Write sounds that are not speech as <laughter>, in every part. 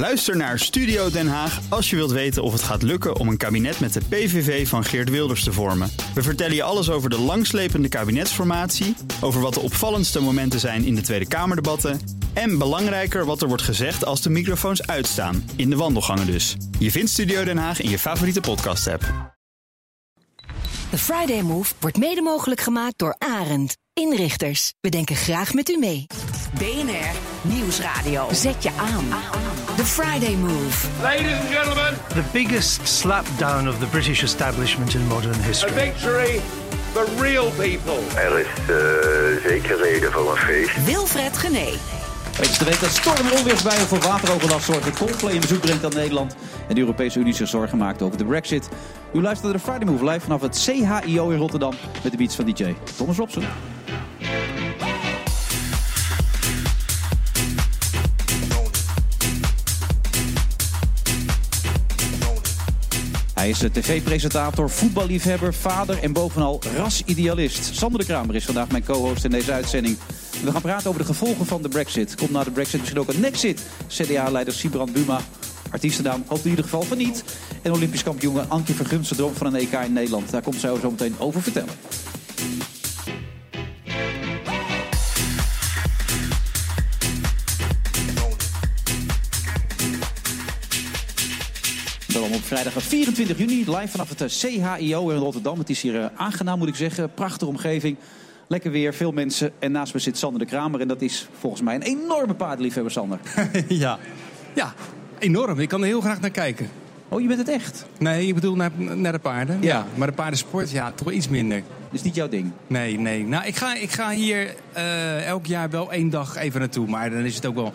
Luister naar Studio Den Haag als je wilt weten of het gaat lukken om een kabinet met de PVV van Geert Wilders te vormen. We vertellen je alles over de langslepende kabinetsformatie, over wat de opvallendste momenten zijn in de Tweede Kamerdebatten en belangrijker wat er wordt gezegd als de microfoons uitstaan, in de wandelgangen dus. Je vindt Studio Den Haag in je favoriete podcast-app. De Friday Move wordt mede mogelijk gemaakt door Arend. Inrichters, we denken graag met u mee. BNR Nieuwsradio. Zet je aan. The Friday Move. Ladies and gentlemen, The biggest slapdown of the British establishment in modern a history. victory for real people. Er is eh, zeker reden voor een feest. Wilfred Gené. Het is de week dat storm- en onweersbuien voor wateroverlast zorgen. Coldplay een bezoek brengt aan Nederland. En de Europese Unie zich zorgen maakt over de brexit. U luistert naar de Friday Move live vanaf het CHIO in Rotterdam. Met de beats van DJ Thomas Robson. Hij is tv-presentator, voetballiefhebber, vader en bovenal rasidealist. Sander de Kramer is vandaag mijn co-host in deze uitzending. We gaan praten over de gevolgen van de brexit. Komt na de brexit misschien ook een nexit? CDA-leider Sibrand Buma, artiestennaam, hoopt in ieder geval van niet. En Olympisch kampioen Ankie Vergunsten droom van een EK in Nederland. Daar komt zij zo meteen over vertellen. Vrijdag 24 juni, live vanaf het eh, CHIO in Rotterdam. Het is hier eh, aangenaam, moet ik zeggen. Prachtige omgeving. Lekker weer, veel mensen. En naast me zit Sander de Kramer. En dat is volgens mij een enorme paardenliefhebber, Sander. <laughs> Ja. ja, enorm. Ik kan er heel graag naar kijken. Oh, je bent het echt? Nee, ik bedoel naar, naar de paarden. Ja. Maar de paardensport, ja, toch iets minder. Dat is niet jouw ding. Nee, nee. Nou, ik ga, ik ga hier eh, elk jaar wel één dag even naartoe. Maar dan is het ook wel...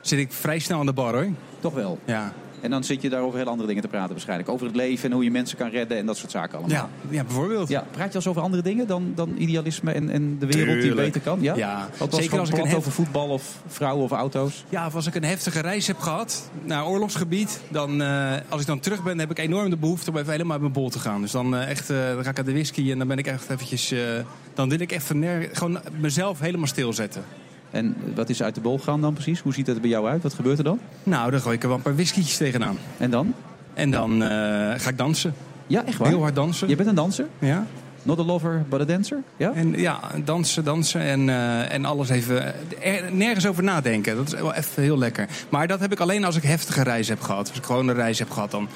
Zit ik vrij snel aan de bar, hoor. Toch wel. Ja. En dan zit je daar over heel andere dingen te praten waarschijnlijk. Over het leven en hoe je mensen kan redden en dat soort zaken allemaal. Ja, ja bijvoorbeeld. Ja, praat je al eens over andere dingen dan, dan idealisme en, en de wereld die Tuurlijk. beter kan? Ja, Ja. Wat was Zeker als ik een hef- over voetbal of vrouwen of auto's? Ja, of als ik een heftige reis heb gehad naar oorlogsgebied, dan eh, als ik dan terug ben, heb ik enorm de behoefte om even helemaal uit mijn bol te gaan. Dus dan, eh, echt, eh, dan ga ik aan de whisky en dan ben ik echt eventjes, dan wil ik ner- gewoon mezelf helemaal stilzetten. En wat is uit de bol gaan dan precies? Hoe ziet het er bij jou uit? Wat gebeurt er dan? Nou, dan gooi ik er wel een paar whiskietjes tegenaan. En dan? En dan eh, ga ik dansen. Ja, echt waar? Heel hard dansen. Je bent een danser? Ja. Not a lover, but a dancer? Ja? En ja, dansen, dansen en, eh, en alles even er- nergens over nadenken. Dat is wel even heel lekker. Maar dat heb ik alleen als ik heftige reis heb gehad. Als ik gewoon een reis heb gehad, dan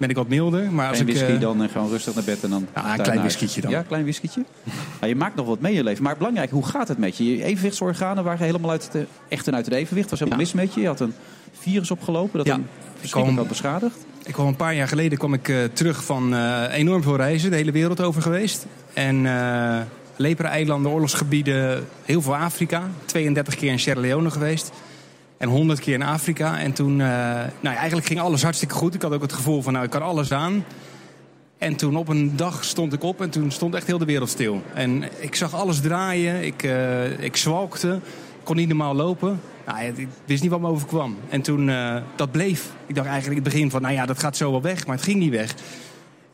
ben ik wat milder. Maar als Geen ik, whisky eh, dan en gewoon rustig naar bed en dan... Ja, een klein whiskietje dan. Ja, een klein whiskietje. Ja, je maakt nog wat mee in je leven. Maar belangrijk, hoe gaat het met je? Je evenwichtsorganen waren helemaal uit het, echt en uit het evenwicht. was helemaal Ja. mis met je. Je had een virus opgelopen dat Ja. hem verschrikkelijk had beschadigd. Ik kwam een paar jaar geleden kwam ik, eh, terug van eh, enorm veel reizen, de hele wereld over geweest. En eh Lepra-eilanden, oorlogsgebieden, heel veel Afrika. 32 keer in Sierra Leone geweest. En 100 keer in Afrika. En toen, eh, nou eigenlijk ging alles hartstikke goed. Ik had ook het gevoel van, nou, ik kan alles aan. En toen op een dag stond ik op en toen stond echt heel de wereld stil. En ik zag alles draaien, ik, eh, ik zwalkte, kon niet normaal lopen. Nou, ik wist niet wat me overkwam. En toen, eh, dat bleef. Ik dacht eigenlijk in het begin van, nou ja, dat gaat zo wel weg. Maar het ging niet weg.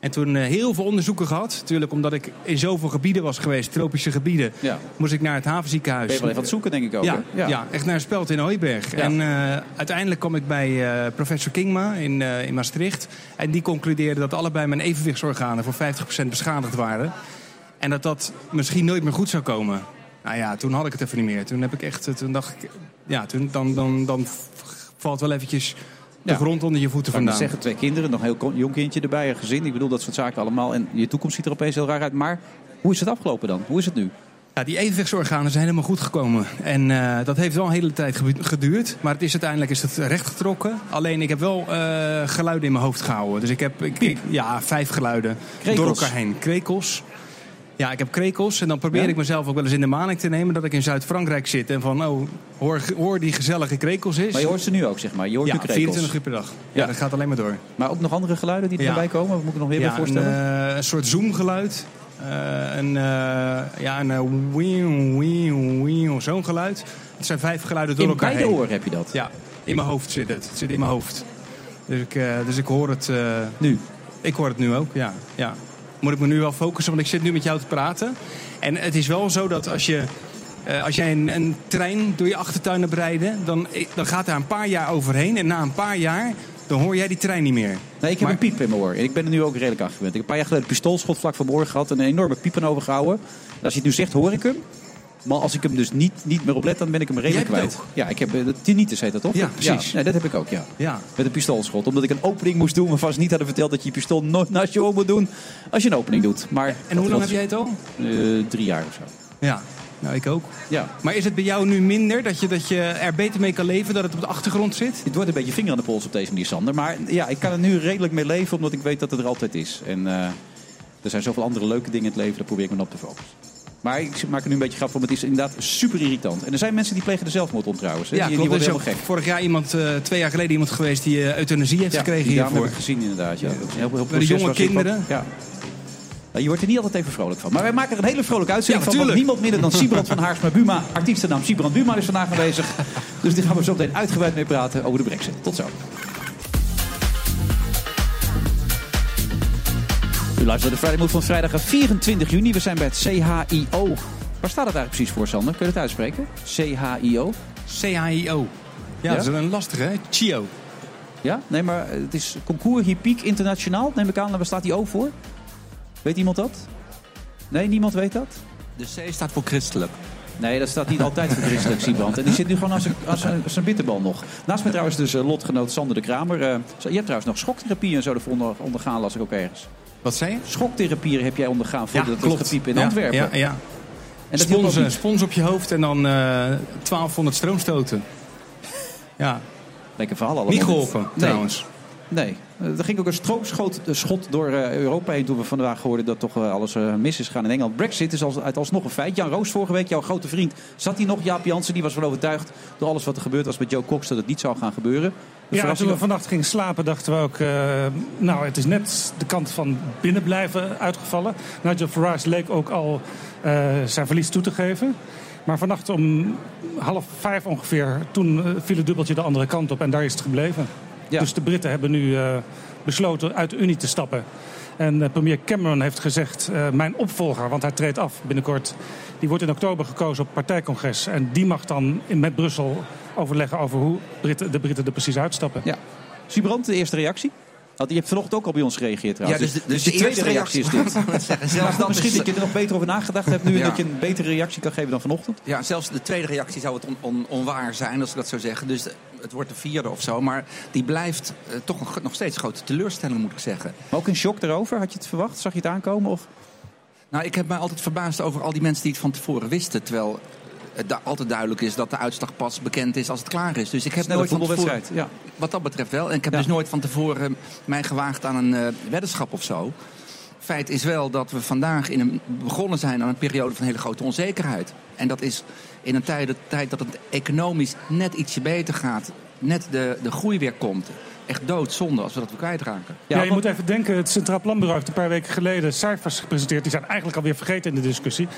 En toen eh, heel veel onderzoeken gehad. Natuurlijk omdat ik in zoveel gebieden was geweest, tropische gebieden. Ja. Moest ik naar het havenziekenhuis. Ben je wel even aan het zoeken, denk ik ook. Ja, ja. echt naar een speld in Hooiberg. En eh, uiteindelijk kwam ik bij eh, professor Kingma in, in Maastricht. En die concludeerde dat allebei mijn evenwichtsorganen voor 50% beschadigd waren. En dat dat misschien nooit meer goed zou komen. Nou ja, toen had ik het even niet meer. Toen heb ik echt, toen dacht ik, ja, toen, dan, dan, dan valt wel eventjes de grond onder je voeten vandaan. zeggen, twee kinderen, nog een heel jong kindje erbij, een gezin. Ik bedoel, dat soort zaken allemaal. En je toekomst ziet er opeens heel raar uit. Maar hoe is het afgelopen dan? Hoe is het nu? Ja, die evenwichtsorganen zijn helemaal goed gekomen. En eh, dat heeft wel een hele tijd geduurd. Maar het is uiteindelijk is het rechtgetrokken. Alleen ik heb wel eh, geluiden in mijn hoofd gehouden. Dus ik heb ik, ik- ja, vijf geluiden Krekels. door elkaar heen. Krekels. Ja, ik heb krekels. En dan probeer Ja? ik mezelf ook wel eens in de maling te nemen... dat ik in Zuid-Frankrijk zit en van... oh, hoor, hoor die gezellige krekels is. Maar je hoort ze nu ook, zeg maar. Je hoort ja, nu krekels. 24 uur per dag. Ja, Ja. dat gaat alleen maar door. Maar ook nog andere geluiden die erbij komen? Wat moet ik nog meer bij Ja, een, voorstellen? eh, een soort zoomgeluid. Eh, een, eh, ja, een wiew, wiew, wiew, zo'n geluid. Het zijn vijf geluiden door In elkaar beide heen. oren heb je dat? Ja, in mijn hoofd zit het. Het zit in mijn hoofd. Dus ik, dus ik hoor het... Nu? ik hoor het nu ook, ja. ja. Moet ik me nu wel focussen, want ik zit nu met jou te praten. En het is wel zo dat als je Eh, als jij een, een trein door je achtertuin hebt rijden, dan, eh, dan gaat daar een paar jaar overheen. En na een paar jaar, dan hoor jij die trein niet meer. Nee, ik heb Maar- een piep in mijn oor. En ik ben er nu ook redelijk aan gewend. Ik heb een paar jaar geleden een pistoolschot vlak voor mijn oor gehad en een enorme piep aan overgehouden. En als je het nu zegt, hoor ik hem. Maar als ik hem dus niet, niet meer oplet, dan ben ik hem redelijk kwijt. Ja, ik heb eh, tinnitus heet dat toch? Ja, precies. nee, dat heb ik ook, ja. Ja. Met een pistoolschot. Omdat ik een opening moest doen waarvan ze niet hadden verteld dat je je pistool nooit naast je oor moet doen als je een opening doet. Maar En hoe lang heb jij het al? Eh, drie jaar of zo. Ja, nou ik ook. Ja. Maar is het bij jou nu minder dat je, dat je er beter mee kan leven, dat het op de achtergrond zit? Het wordt een beetje vinger aan de pols op deze manier, Sander. Maar ja, ik kan er nu redelijk mee leven, omdat ik weet dat het er altijd is. En eh, er zijn zoveel andere leuke dingen in het leven, daar probeer ik me op te focussen. Maar ik maak er nu een beetje grap van, maar het is inderdaad super irritant. En er zijn mensen die plegen de zelfmoord om trouwens. Hè? Ja, die, die worden helemaal gek. vorig jaar iemand, eh, twee jaar geleden iemand geweest die eh, euthanasie heeft Ja, gekregen hiervoor. heb ik gezien inderdaad. Ja. Heel, heel de jonge kinderen. Ja. Nou, je wordt er niet altijd even vrolijk van. Maar wij maken er een hele vrolijke uitzending Ja, van. Want niemand minder dan Siebrand van Haarsma Buma. Artiestennaam Siebrand Buma is vandaag aanwezig. <laughs> Dus die gaan we zo meteen uitgebreid mee praten over de brexit. Tot zo. Luistert naar de Friday Move van vrijdag 24 juni. We zijn bij het CHIO. Waar staat het eigenlijk precies voor, Sander? Kun je het uitspreken? CHIO? CHIO. Ja, dat is een lastige, hè? CHIO. Ja? Nee, maar het is Concours Hippiek Internationaal. Neem ik aan, waar staat die O voor? Weet iemand dat? Nee, niemand weet dat? De C staat voor christelijk. Nee, dat staat niet altijd voor christelijk, Siebrand. En die zit nu gewoon als een, als een, als een bitterbal nog. Naast mij trouwens dus eh, lotgenoot Sander de Kramer. Eh, je hebt trouwens nog schoktherapie en zo ervoor onder, ondergaan, las ik ook ergens. Wat zei je? Schoktherapie heb jij ondergaan voor Ja, dat klopt. gepiep in Ja, Antwerpen. Ja, ja. En Spons, eh, niet. spons op je hoofd en dan eh 1200 stroomstoten. Ja, Lekker verhaal allemaal. niet geholpen Nee. trouwens. Nee, Eh, er ging ook een stroomschot eh, schot door eh, Europa heen toen we vandaag hoorden dat toch eh, alles eh, mis is gegaan in Engeland. Brexit is als, alsnog een feit. Jan Roos vorige week, jouw grote vriend, zat hier nog. Jaap Jansen, die was van overtuigd door alles wat er gebeurd was met Joe Cox dat het niet zou gaan gebeuren. De Ja, toen we vannacht gingen slapen dachten we ook... eh, nou, het is net de kant van binnenblijven uitgevallen. Nigel Farage leek ook al eh, zijn verlies toe te geven. Maar vannacht om half vijf ongeveer... toen eh, viel het dubbeltje de andere kant op en daar is het gebleven. Ja. Dus de Britten hebben nu besloten uit de Unie te stappen. En eh, premier Cameron heeft gezegd... eh, mijn opvolger, want hij treedt af binnenkort... die wordt in oktober gekozen op partijcongres. En die mag dan met Brussel overleggen over hoe de Britten er precies uitstappen. Ja. Siebrand, de eerste reactie? Want je hebt vanochtend ook al bij ons gereageerd trouwens. Ja, dus de- dus de, de tweede eerste reactie is dit. <laughs> zeggen, zelfs dat misschien is- dat je er nog beter over nagedacht hebt nu... en dat je een betere reactie kan geven dan vanochtend. Ja, zelfs de tweede reactie zou het on- on- onwaar zijn, als ik dat zou zeggen. Dus de- het wordt de vierde of zo. Maar die blijft eh, toch een, nog steeds grote teleurstelling, moet ik zeggen. Maar ook een shock erover. Had je het verwacht? Zag je het aankomen? Of? Nou, ik heb mij altijd verbaasd over al die mensen die het van tevoren wisten. Terwijl da- altijd duidelijk is dat de uitslag pas bekend is als het klaar is. Dus ik heb Snelle nooit van tevoren. Ja. wat dat betreft wel. En ik heb Ja. dus nooit van tevoren mij gewaagd aan een eh, weddenschap of zo. Feit is wel dat we vandaag in een, begonnen zijn aan een periode van hele grote onzekerheid. En dat is in een tijd, tijd dat het economisch net ietsje beter gaat, net de, de groei weer komt. Echt doodzonde als we dat weer kwijtraken. Ja, je want- moet even denken, het Centraal Planbureau heeft een paar weken geleden cijfers gepresenteerd. Die zijn eigenlijk alweer vergeten in de discussie.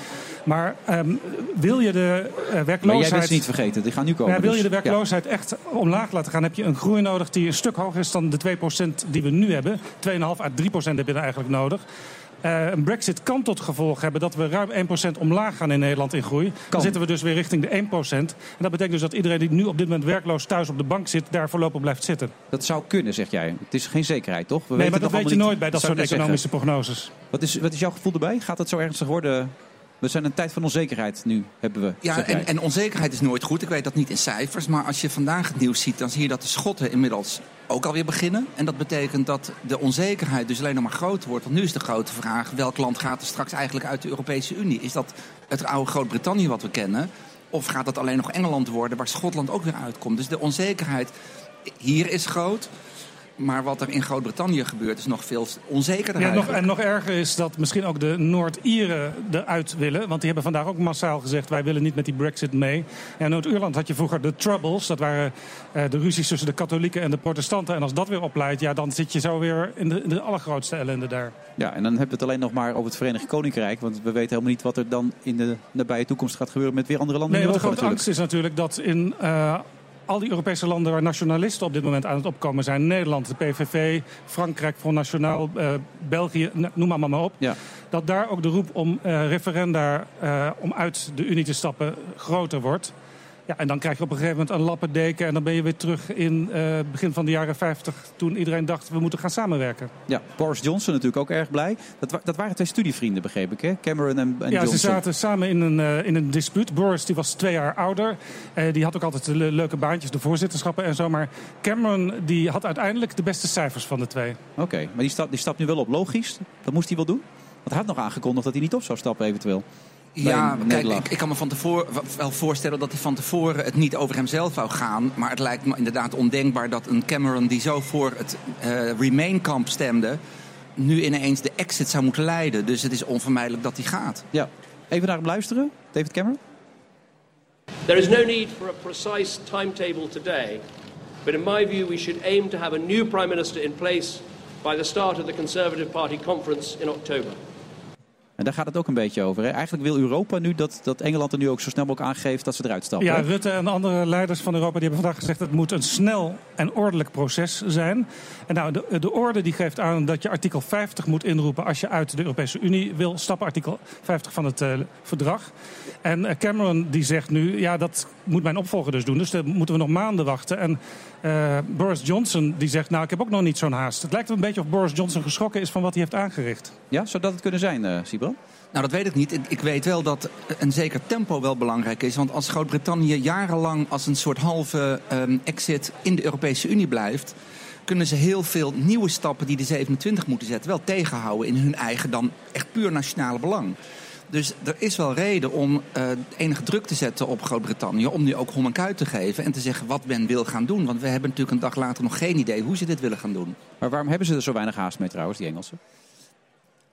Maar ehm, wil je de eh, Maar jij werkloosheid... bent ze niet vergeten. Die gaan nu komen. Ja, wil je de dus- werkloosheid echt omlaag laten gaan, heb je een groei nodig die een stuk hoger is dan de 2% die we nu hebben. 2,5 à 3% heb je er eigenlijk nodig. Eh, een brexit kan tot gevolg hebben dat we ruim 1% omlaag gaan in Nederland in groei. Dan zitten we dus weer richting de 1%. En dat betekent dus dat iedereen die nu op dit moment werkloos thuis op de bank zit, daar voorlopig blijft zitten. Dat zou kunnen, zeg jij. Het is geen zekerheid, toch? We nee, weten maar dat weet je nooit bij dat soort economische prognoses. Wat is, wat is jouw gevoel erbij? Gaat het zo ernstig worden? We zijn in een tijd van onzekerheid nu, hebben we. Ja, en, en onzekerheid is nooit goed. Ik weet dat niet in cijfers. Maar als je vandaag het nieuws ziet, dan zie je dat de schotten inmiddels ook alweer beginnen. En dat betekent dat de onzekerheid dus alleen nog maar groter wordt. Want nu is de grote vraag, welk land gaat er straks eigenlijk uit de Europese Unie? Is dat het oude Groot-Brittannië wat we kennen? Of gaat dat alleen nog Engeland worden, waar Schotland ook weer uitkomt? Dus de onzekerheid hier is groot. Maar wat er in Groot-Brittannië gebeurt is nog veel onzekerder Ja, nog, en nog erger is dat misschien ook de Noord-Ieren eruit willen. Want die hebben vandaag ook massaal gezegd... wij willen niet met die brexit mee. En Noord-Ierland had je vroeger de Troubles. Dat waren eh, de ruzies tussen de katholieken en de protestanten. En als dat weer opleidt, ja, dan zit je zo weer in de, in de allergrootste ellende daar. Ja, en dan hebben we het alleen nog maar over het Verenigd Koninkrijk. Want we weten helemaal niet wat er dan in de nabije toekomst gaat gebeuren met weer andere landen Nee, in want de grote natuurlijk. angst is natuurlijk dat in... eh, al die Europese landen waar nationalisten op dit moment aan het opkomen zijn. Nederland, de PVV, Frankrijk, Front Nationaal, eh, België, noem maar, maar op. Ja. Dat daar ook de roep om eh, referenda eh, om uit de Unie te stappen groter wordt. Ja, en dan krijg je op een gegeven moment een lappendeken... en dan ben je weer terug in eh begin van de jaren 50... toen iedereen dacht, we moeten gaan samenwerken. Ja, Boris Johnson natuurlijk ook erg blij. Dat, wa- dat waren twee studievrienden, begreep ik, hè? Cameron en, en ja, Johnson. ze zaten samen in een, eh, in een dispuut. Boris die was twee jaar ouder. Eh, die had ook altijd de le- leuke baantjes, de voorzitterschappen en zo. Maar Cameron die had uiteindelijk de beste cijfers van de twee. Oké, maar die stapt, die stapt nu wel op. Logisch, dat moest hij wel doen. Want hij had nog aangekondigd dat hij niet op zou stappen eventueel. Ja, kijk, ik kan me van tevoren wel voorstellen dat hij van tevoren het niet over hemzelf zou gaan. Maar het lijkt me inderdaad ondenkbaar dat een Cameron die zo voor het eh, Remain-kamp stemde, nu ineens de exit zou moeten leiden. Dus het is onvermijdelijk dat hij gaat. Ja, even naar hem luisteren. David Cameron. There is no need for a precise timetable today, but in my view, we should aim to have a new Prime Minister in place by the start of the Conservative Party conference in October. En daar gaat het ook een beetje over. Hè? Eigenlijk wil Europa nu dat, dat Engeland er nu ook zo snel mogelijk aangeeft dat ze eruit stappen. Ja, hè? Rutte en de andere leiders van Europa die hebben vandaag gezegd... dat het moet een snel en ordelijk proces zijn. En nou, de, de orde die geeft aan dat je artikel 50 moet inroepen... als je uit de Europese Unie wil stappen. Artikel 50 van het eh, verdrag. En eh, Cameron die zegt nu, ja, dat moet mijn opvolger dus doen. Dus dan moeten we nog maanden wachten. En eh, Boris Johnson die zegt, nou, ik heb ook nog niet zo'n haast. Het lijkt er een beetje of Boris Johnson geschrokken is van wat hij heeft aangericht. Ja, zou dat het kunnen zijn, eh Sibran? Nou, dat weet ik niet. Ik, ik weet wel dat een zeker tempo wel belangrijk is. Want als Groot-Brittannië jarenlang als een soort halve ehm, exit in de Europese Unie blijft... kunnen ze heel veel nieuwe stappen die de 27 moeten zetten... wel tegenhouden in hun eigen dan echt puur nationale belang. Dus er is wel reden om eh, enige druk te zetten op Groot-Brittannië... om nu ook hom en kuit te geven en te zeggen wat men wil gaan doen. Want we hebben natuurlijk een dag later nog geen idee hoe ze dit willen gaan doen. Maar waarom hebben ze er zo weinig haast mee trouwens, die Engelsen?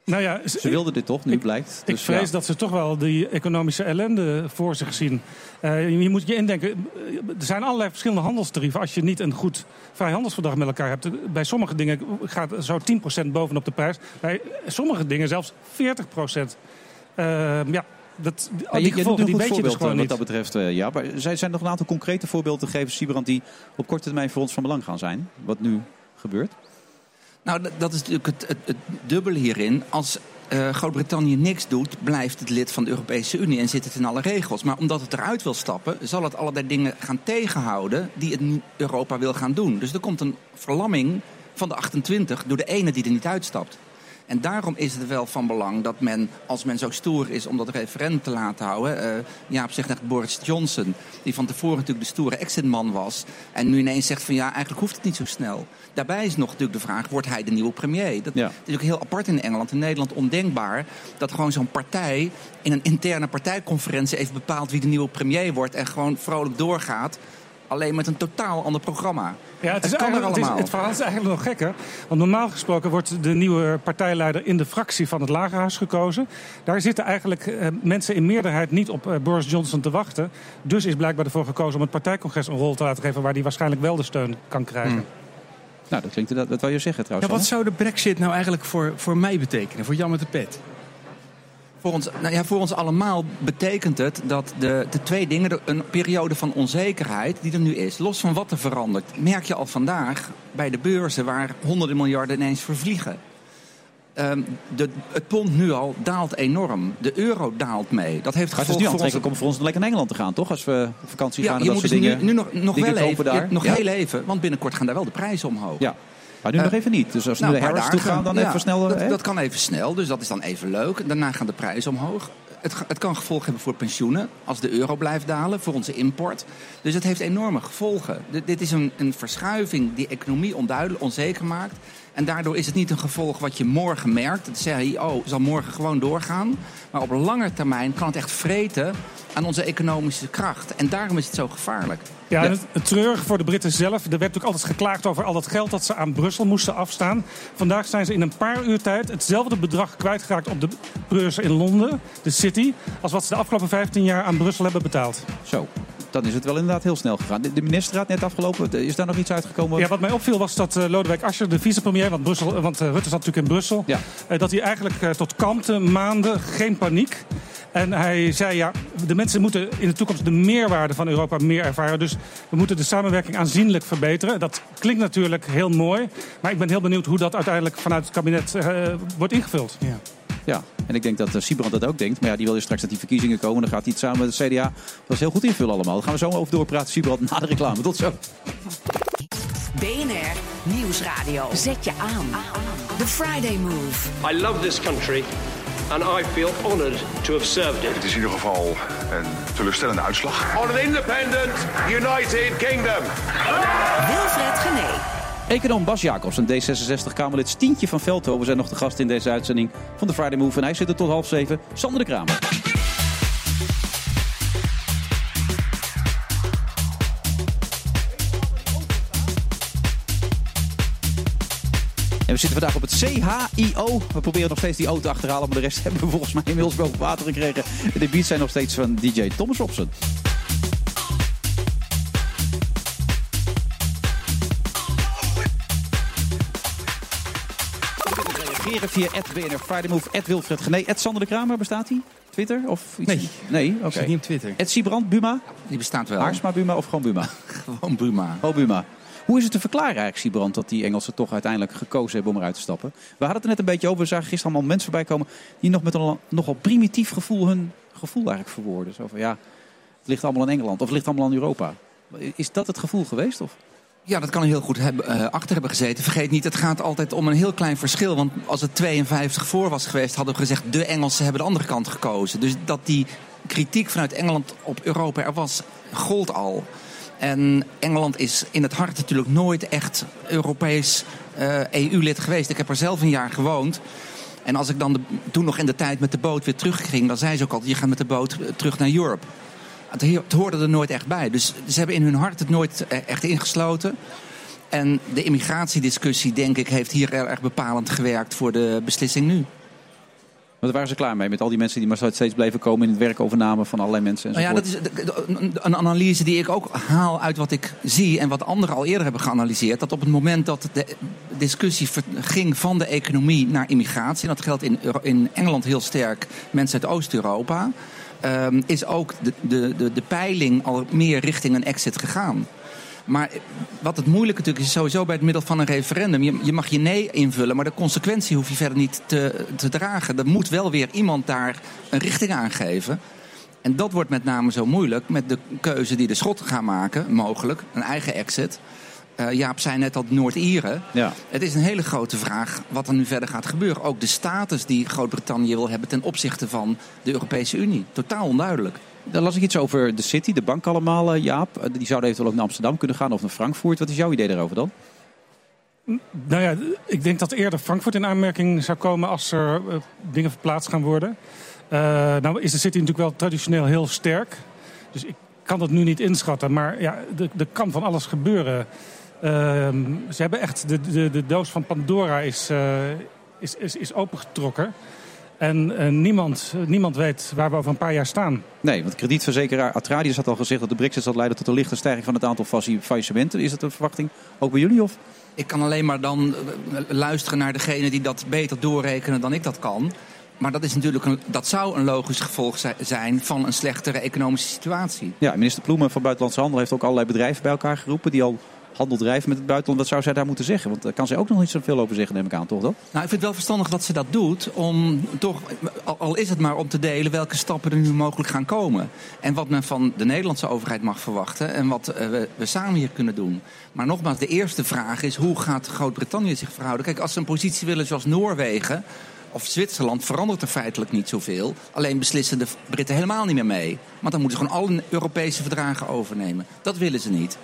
Nou ja, Ze wilden dit toch, nu blijkt. Ik Dus vrees ja. dat ze toch wel die economische ellende voor zich zien. Eh, je moet je indenken, eh, er zijn allerlei verschillende handelstarieven. Als je niet een goed vrijhandelsverdrag met elkaar hebt. Bij sommige dingen gaat zo 10% bovenop de prijs. Bij sommige dingen zelfs 40%. Eh, ja, dat, die, je, je gevolgen die weet je dus gewoon eh, wat niet. dat betreft. eh, ja, maar zijn zijn er nog een aantal concrete voorbeelden te geven, Sibrand, die op korte termijn voor ons van belang gaan zijn? Wat nu gebeurt? Nou, dat- is natuurlijk het, het, het dubbele hierin. Als eh, Groot-Brittannië niks doet, blijft het lid van de Europese Unie en zit het in alle regels. Maar omdat het eruit wil stappen, zal het allerlei dingen gaan tegenhouden die het Europa wil gaan doen. Dus er komt een verlamming van de 28 door de ene die er niet uitstapt. En daarom is het wel van belang dat men, als men zo stoer is om dat referendum te laten houden. eh, Jaap zegt net Boris Johnson, die van tevoren natuurlijk de stoere exitman was. En nu ineens zegt van ja, eigenlijk hoeft het niet zo snel. Daarbij is nog natuurlijk de vraag, wordt hij de nieuwe premier? Dat Ja. is ook heel apart in Engeland. In Nederland ondenkbaar dat gewoon zo'n partij in een interne partijconferentie even bepaalt wie de nieuwe premier wordt. En gewoon vrolijk doorgaat. Alleen met een totaal ander programma. Ja, het, is kan er eigenlijk- het, is- het verhaal is eigenlijk nog gekker. Want normaal gesproken wordt de nieuwe partijleider in de fractie van het Lagerhuis gekozen. Daar zitten eigenlijk eh, mensen in meerderheid niet op eh, Boris Johnson te wachten. Dus is blijkbaar ervoor gekozen om het partijcongres een rol te laten geven... waar hij waarschijnlijk wel de steun kan krijgen. Nou, dat klinkt dat, dat wil je zeggen Ja, trouwens. wat zou de brexit nou eigenlijk voor, voor mij betekenen? Voor Jan met de pet? Voor ons, nou ja, voor ons allemaal betekent het dat de, de twee dingen, de- een periode van onzekerheid die er nu is, los van wat er verandert, merk je al vandaag bij de beurzen waar honderden miljarden ineens vervliegen. Ehm, de, het pond nu al daalt enorm. De euro daalt mee. Dat heeft Maar het is nu voor ons. aantrekkelijk om voor ons lekker naar Engeland te gaan, toch? Als we op vakantie gaan en je dat moet soort dus dingen. nu, nu nog, nog wel even, ja, nog Ja. heel even, want binnenkort gaan daar wel de prijzen omhoog. Ja, maar nu Eh, nog even niet. Dus als we Nou, naar toe gaan, dan even snel... Dat, dat kan even snel, dus dat is dan even leuk. Daarna gaan de prijzen omhoog. Het, het kan gevolgen hebben voor pensioenen, als de euro blijft dalen, voor onze import. Dus het heeft enorme gevolgen. Dit, dit is een, een verschuiving die economie onduidelijk, onzeker maakt. En daardoor is het niet een gevolg wat je morgen merkt. Het zeggen, oh, zal morgen gewoon doorgaan. Maar op lange termijn kan het echt vreten aan onze economische kracht. En daarom is het zo gevaarlijk. Ja, en het, het treurige voor de Britten zelf. Er werd natuurlijk altijd geklaagd over al dat geld dat ze aan Brussel moesten afstaan. Vandaag zijn ze in een paar uur tijd hetzelfde bedrag kwijtgeraakt op de beurs in Londen, de City, als wat ze de afgelopen 15 jaar aan Brussel hebben betaald. Zo, dan is het wel inderdaad heel snel gegaan. De, de ministerraad net afgelopen, is daar nog iets uitgekomen? Ja, wat mij opviel was dat eh, Lodewijk Asscher, de vicepremier, want, Brussel, want eh, Rutte zat natuurlijk in Brussel, Ja. eh, dat hij eigenlijk tot kalmte maanden, geen paniek. En hij zei, ja, de mensen moeten in de toekomst de meerwaarde van Europa meer ervaren. Dus we moeten de samenwerking aanzienlijk verbeteren. Dat klinkt natuurlijk heel mooi. Maar ik ben heel benieuwd hoe dat uiteindelijk vanuit het kabinet uh, wordt ingevuld. Ja. Ja, en ik denk dat uh, Siebrand dat ook denkt. Maar ja, die wil je straks dat die verkiezingen komen. Dan gaat hij het samen met de CDA dat heel goed invullen allemaal. Daar gaan we zo over doorpraten, Siebrand, na de reclame. Tot zo. BNR Nieuwsradio. Zet je aan. The Friday Move. I love this country and I feel honored to have served it. Het is in ieder geval een teleurstellende uitslag. On an independent United Kingdom. Wilfred Gené. Econoom Bas Jacobs, een D66-Kamerlid Stientje van Veldhoven... zijn nog de gast in deze uitzending van de Friday Move. En hij zit er tot half zeven. Sander de Kramer. En we zitten vandaag op het CHIO. We proberen nog steeds die auto achter te halen, maar de rest <laughs> hebben we volgens mij inmiddels boven water gekregen. En de beats zijn nog steeds van DJ Thomas Robson. Reageren via BNR Friday Move, Wilfred Gené, Sander de Kramer, bestaat hij? Twitter? Of iets? Nee. Nee, oké. Zit niet op Twitter. Ed Siebrand, Buma? Die bestaat wel. Haarsma Buma of gewoon Buma? <laughs> Gewoon Buma. Oh, Buma. Hoe is het te verklaren eigenlijk, Siebrand, dat die Engelsen toch uiteindelijk gekozen hebben om eruit te stappen? We hadden het er net een beetje over. We zagen gisteren allemaal mensen voorbij komen die nog met een nogal primitief gevoel hun gevoel eigenlijk verwoorden. Zo van ja, het ligt allemaal in Engeland of het ligt allemaal in Europa. Is dat het gevoel geweest? Of? Ja, dat kan heel goed uh, achter hebben gezeten. Vergeet niet, het gaat altijd om een heel klein verschil. Want als het 52 voor was geweest, hadden we gezegd... de Engelsen hebben de andere kant gekozen. Dus dat die kritiek vanuit Engeland op Europa er was, gold al. En Engeland is in het hart natuurlijk nooit echt Europees EU-lid geweest. Ik heb er zelf een jaar gewoond. En als ik dan toen nog in de tijd met de boot weer terugging... dan zei ze ook altijd, je gaat met de boot terug naar Europe. Het, het hoorde er nooit echt bij. Dus ze hebben in hun hart het nooit echt ingesloten. En de immigratiediscussie, denk ik, heeft hier erg bepalend gewerkt voor de beslissing nu. Want daar waren ze klaar mee met al die mensen die maar steeds bleven komen in het werkovername van allerlei mensen. Nou ja, dat is een analyse die ik ook haal uit wat ik zie en wat anderen al eerder hebben geanalyseerd. Dat op het moment dat de discussie ging van de economie naar immigratie, en dat geldt in, in Engeland heel sterk, mensen uit Oost-Europa, um, is ook de, de, de, peiling al meer richting een exit gegaan. Maar wat het moeilijke natuurlijk is, sowieso bij het middel van een referendum. Je, je, mag je nee invullen, maar de consequentie hoef je verder niet te, te dragen. Er moet wel weer iemand daar een richting aan geven. En dat wordt met name zo moeilijk met de keuze die de Schotten gaan maken, mogelijk, een eigen exit. Uh, Jaap zei net al Noord-Ieren. Ja. Het is een hele grote vraag wat er nu verder gaat gebeuren. Ook de status die Groot-Brittannië wil hebben ten opzichte van de Europese Unie. Totaal onduidelijk. Dan las ik iets over de City, de bank allemaal, uh, Jaap. Uh, die zouden eventueel ook naar Amsterdam kunnen gaan of naar Frankfurt. Wat is jouw idee daarover dan? Nou ja, ik denk dat eerder Frankfurt in aanmerking zou komen als er dingen verplaatst gaan worden. nou is de City natuurlijk wel traditioneel heel sterk. Dus ik kan dat nu niet inschatten. Maar ja, er kan van alles gebeuren. Ehm, ze hebben echt, de, de, de doos van Pandora is, uh, is, is, is opengetrokken. En uh, niemand, niemand weet waar we over een paar jaar staan. Nee, want kredietverzekeraar Atradius had al gezegd dat de brexit zal leiden tot een lichte stijging van het aantal faillissementen. Is dat een verwachting ook bij jullie? Of? Ik kan alleen maar dan eh, luisteren naar degene die dat beter doorrekenen dan ik dat kan. Maar dat, is natuurlijk een, dat zou een logisch gevolg zijn van een slechtere economische situatie. Ja, minister Ploemen van Buitenlandse Handel heeft ook allerlei bedrijven bij elkaar geroepen die al handel drijven met het buitenland. Wat zou zij daar moeten zeggen? Want daar kan zij ook nog niet zoveel over zeggen, neem ik aan, toch? Dan? Nou, ik vind het wel verstandig dat ze dat doet. Om toch, al is het maar om te delen welke stappen er nu mogelijk gaan komen. En wat men van de Nederlandse overheid mag verwachten. En wat eh, we, we samen hier kunnen doen. Maar nogmaals, de eerste vraag is hoe gaat Groot-Brittannië zich verhouden? Kijk, als ze een positie willen zoals Noorwegen of Zwitserland verandert er feitelijk niet zoveel. Alleen beslissen de Britten helemaal niet meer mee. Want dan moeten ze gewoon alle Europese verdragen overnemen. Dat willen ze niet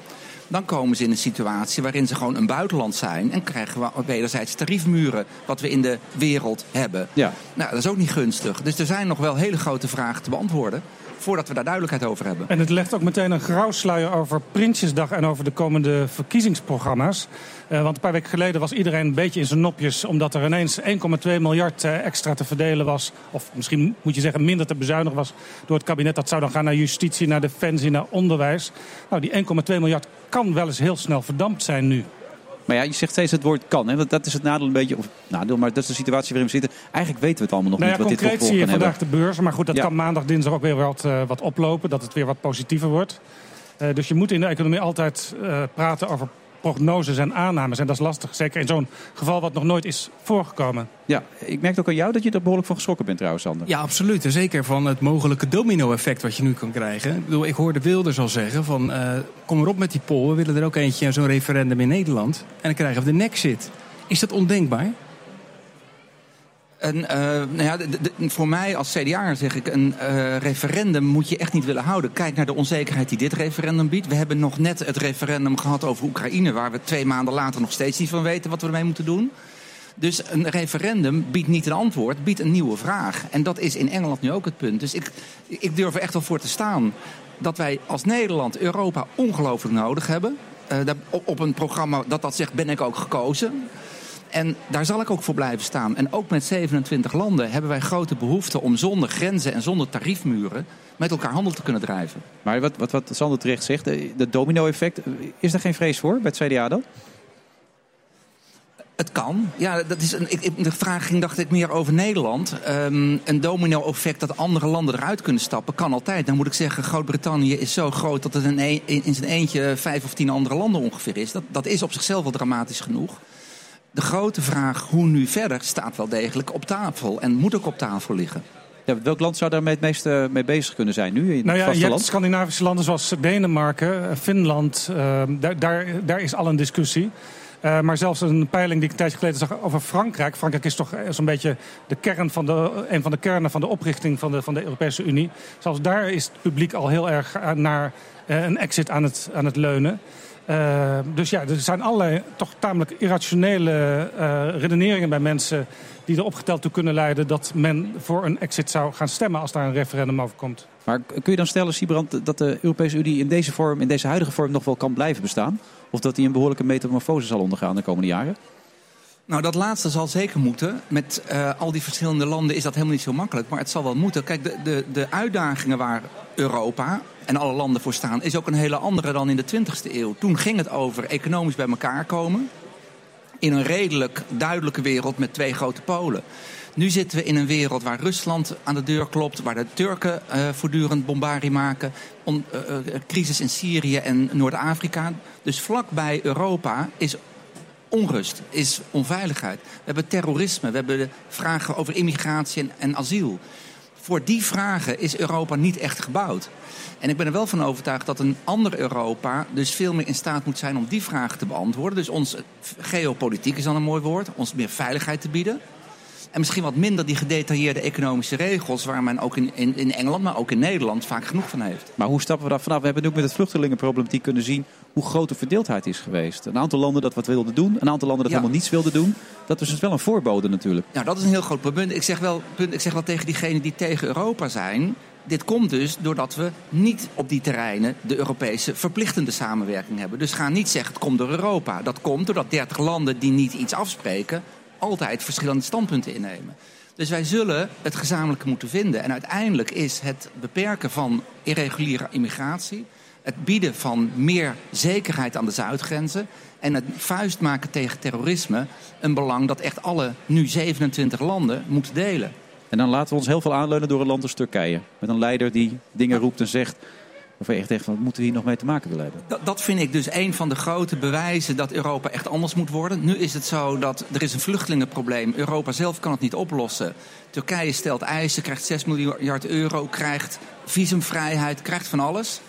dan komen ze in een situatie waarin ze gewoon een buitenland zijn. En krijgen we wederzijds tariefmuren, wat we in de wereld hebben. Ja. Nou, dat is ook niet gunstig. Dus er zijn nog wel hele grote vragen te beantwoorden voordat we daar duidelijkheid over hebben. En het legt ook meteen een grauwsluier over Prinsjesdag en over de komende verkiezingsprogramma's. Uh, want een paar weken geleden was iedereen een beetje in zijn nopjes... omdat er ineens 1,2 miljard uh, extra te verdelen was. Of misschien moet je zeggen minder te bezuinigen was door het kabinet. Dat zou dan gaan naar justitie, naar defensie, naar onderwijs. Nou, die 1,2 miljard kan wel eens heel snel verdampt zijn nu. Maar ja, je zegt steeds het woord kan. Hè? Want dat is het nadeel een beetje. Of nadeel, maar dat is de situatie waarin we zitten. Eigenlijk weten we het allemaal nog Nou ja, niet wat dit voor concreet zie je vandaag de beurs. Maar goed, dat Ja. kan maandag, dinsdag ook weer wat, eh, wat oplopen. Dat het weer wat positiever wordt. Eh, dus je moet in de economie altijd eh, praten over prognoses en aannames. En dat is lastig. Zeker in zo'n geval wat nog nooit is voorgekomen. Ja, ik merk ook aan jou dat je er behoorlijk van geschrokken bent trouwens, Sander. Ja, absoluut. En zeker van het mogelijke domino-effect wat je nu kan krijgen. Ik, bedoel, ik hoorde Wilders al zeggen van... eh, kom erop met die poll, we willen er ook eentje, zo'n referendum in Nederland. En dan krijgen we de nexit. Is dat ondenkbaar? Eh, nou ja, voor mij als CDA zeg ik, een eh, referendum moet je echt niet willen houden. Kijk naar de onzekerheid die dit referendum biedt. We hebben nog net het referendum gehad over Oekraïne... waar we twee maanden later nog steeds niet van weten wat we ermee moeten doen. Dus een referendum biedt niet een antwoord, biedt een nieuwe vraag. En dat is in Engeland nu ook het punt. Dus ik, ik durf er echt wel voor te staan dat wij als Nederland Europa ongelooflijk nodig hebben. Eh, op een programma dat dat zegt, ben ik ook gekozen. En daar zal ik ook voor blijven staan. En ook met 27 landen hebben wij grote behoefte om zonder grenzen en zonder tariefmuren met elkaar handel te kunnen drijven. Maar wat, wat, wat Sander terecht zegt, eh, dat domino-effect, eh, is daar geen vrees voor bij het CDA dan? Het kan. Ja, dat is een, ik, de vraag ging, dacht ik, meer over Nederland. Ehm, een domino-effect dat andere landen eruit kunnen stappen, kan altijd. Dan moet ik zeggen, Groot-Brittannië is zo groot dat het in, een- in, in zijn eentje vijf of tien andere landen ongeveer is. Dat, dat is op zichzelf al dramatisch genoeg. De grote vraag, hoe nu verder, staat wel degelijk op tafel. En moet ook op tafel liggen. Ja, welk land zou daarmee het meest eh, mee bezig kunnen zijn nu in het Nou ja, je hebt Scandinavische landen zoals Denemarken, eh, Finland. eh, daar, daar, daar is al een discussie. Eh, maar zelfs een peiling die ik een tijdje geleden zag over Frankrijk. Frankrijk is toch zo'n beetje de kern van de, een van de kernen van de oprichting van de, van de Europese Unie. Zelfs daar is het publiek al heel erg naar een exit aan het, aan het leunen. Eh, dus ja, er zijn allerlei toch tamelijk irrationele eh, redeneringen bij mensen... die er opgeteld toe kunnen leiden dat men voor een exit zou gaan stemmen... als daar een referendum over komt. Maar kun je dan stellen, Siebrand, dat de Europese Unie in deze vorm, in deze huidige vorm, nog wel kan blijven bestaan? Of dat die een behoorlijke metamorfose zal ondergaan de komende jaren? Nou, dat laatste zal zeker moeten. Met eh, al die verschillende landen is dat helemaal niet zo makkelijk. Maar het zal wel moeten. Kijk, de, de, de uitdagingen waar Europa en alle landen voor staan... is ook een hele andere dan in de 20e eeuw. Toen ging het over economisch bij elkaar komen... in een redelijk duidelijke wereld met twee grote polen. Nu zitten we in een wereld waar Rusland aan de deur klopt... waar de Turken eh, voortdurend bombardie maken... Eh, crisis in Syrië en Noord-Afrika. Dus vlakbij Europa is onrust, is onveiligheid. We hebben terrorisme, we hebben vragen over immigratie en, asiel. Voor die vragen is Europa niet echt gebouwd. En ik ben er wel van overtuigd dat een ander Europa dus veel meer in staat moet zijn om die vragen te beantwoorden. Dus ons geopolitiek is dan een mooi woord, ons meer veiligheid te bieden. En misschien wat minder die gedetailleerde economische regels, waar men ook in, in, in Engeland, maar ook in Nederland vaak genoeg van heeft. Maar hoe stappen we daar vanaf? We hebben nu ook met het vluchtelingenproblematiek kunnen zien hoe groot de verdeeldheid is geweest. Een aantal landen dat wat wilden doen, een aantal landen dat Ja. helemaal niets wilden doen. Dat is dus wel een voorbode natuurlijk. Nou, dat is een heel groot punt. Ik zeg wel, punt, ik zeg wel tegen diegenen die tegen Europa zijn. Dit komt dus doordat we niet op die terreinen de Europese verplichtende samenwerking hebben. Dus ga niet zeggen het komt door Europa. Dat komt doordat 30 landen die niet iets afspreken, altijd verschillende standpunten innemen. Dus wij zullen het gezamenlijke moeten vinden. En uiteindelijk is het beperken van irreguliere immigratie, het bieden van meer zekerheid aan de zuidgrenzen en het vuist maken tegen terrorisme een belang dat echt alle nu 27 landen moeten delen. En dan laten we ons heel veel aanleunen door een land als Turkije. Met een leider die dingen roept en zegt. Waarvan je echt denkt, van, moeten we hier nog mee te maken willen? Dat, dat vind ik dus een van de grote bewijzen dat Europa echt anders moet worden. Nu is het zo dat er is een vluchtelingenprobleem. Europa zelf kan het niet oplossen. Turkije stelt eisen, krijgt 6 miljard euro, krijgt visumvrijheid, krijgt van alles.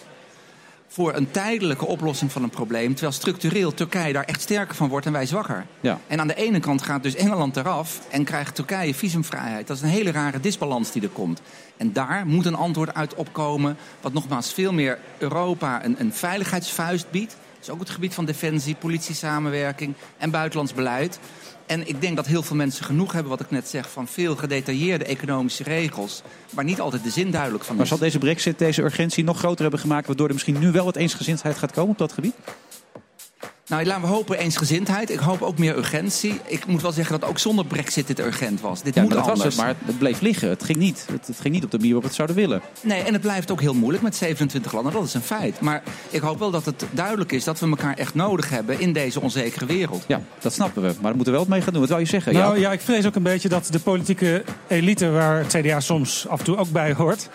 Voor een tijdelijke oplossing van een probleem. Terwijl structureel Turkije daar echt sterker van wordt en wij zwakker. Ja. En aan de ene kant gaat dus Engeland eraf en krijgt Turkije visumvrijheid. Dat is een hele rare disbalans die er komt. En daar moet een antwoord uit opkomen. Wat nogmaals veel meer Europa een, een veiligheidsvuist biedt. Dus ook het gebied van defensie, politiesamenwerking en buitenlands beleid. En ik denk dat heel veel mensen genoeg hebben, wat ik net zeg, van veel gedetailleerde economische regels. Waar niet altijd de zin duidelijk van Maar is. zal deze brexit deze urgentie nog groter hebben gemaakt... waardoor er misschien nu wel wat eensgezindheid gaat komen op dat gebied? Nou, laten we hopen eensgezindheid. Ik hoop ook meer urgentie. Ik moet wel zeggen dat ook zonder brexit dit urgent was. Dit Ja, moet dat was het, maar het bleef liggen. Het ging niet. Het, het ging niet op de manier waarop we het zouden willen. Nee, en het blijft ook heel moeilijk met 27 landen. Dat is een feit. Maar ik hoop wel dat het duidelijk is dat we elkaar echt nodig hebben in deze onzekere wereld. Ja, dat snappen we. Maar daar moeten we wel wat mee gaan doen. Wat wou je zeggen? Nou Jaap? ja, ik vrees ook een beetje dat de politieke elite, waar het CDA soms af en toe ook bij hoort,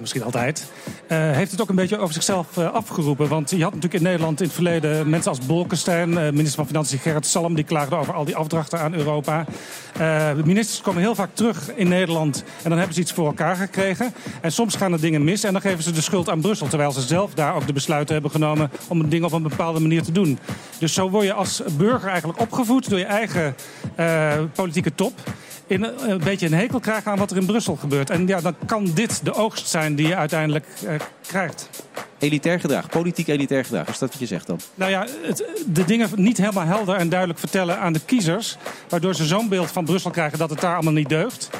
misschien altijd, eh, heeft het ook een beetje over zichzelf eh, afgeroepen. Want je had natuurlijk in Nederland in het verleden mensen als Bolkestein, eh, minister van Financiën Gerrit Salm, die klaagden over al die afdrachten aan Europa. Ministers komen heel vaak terug in Nederland en dan hebben ze iets voor elkaar gekregen. En soms gaan er dingen mis en dan geven ze de schuld aan Brussel. Terwijl ze zelf daar ook de besluiten hebben genomen om ding op een bepaalde manier te doen. Dus zo word je als burger eigenlijk opgevoed door je eigen politieke top. In een, beetje een hekel krijgen aan wat er in Brussel gebeurt. En ja, dan kan dit de oogst zijn die je uiteindelijk eh, krijgt. Elitair gedrag, politiek elitair gedrag. Is dat wat je zegt dan? Nou ja, het, de dingen niet helemaal helder en duidelijk vertellen aan de kiezers. Waardoor ze zo'n beeld van Brussel krijgen dat het daar allemaal niet deugt.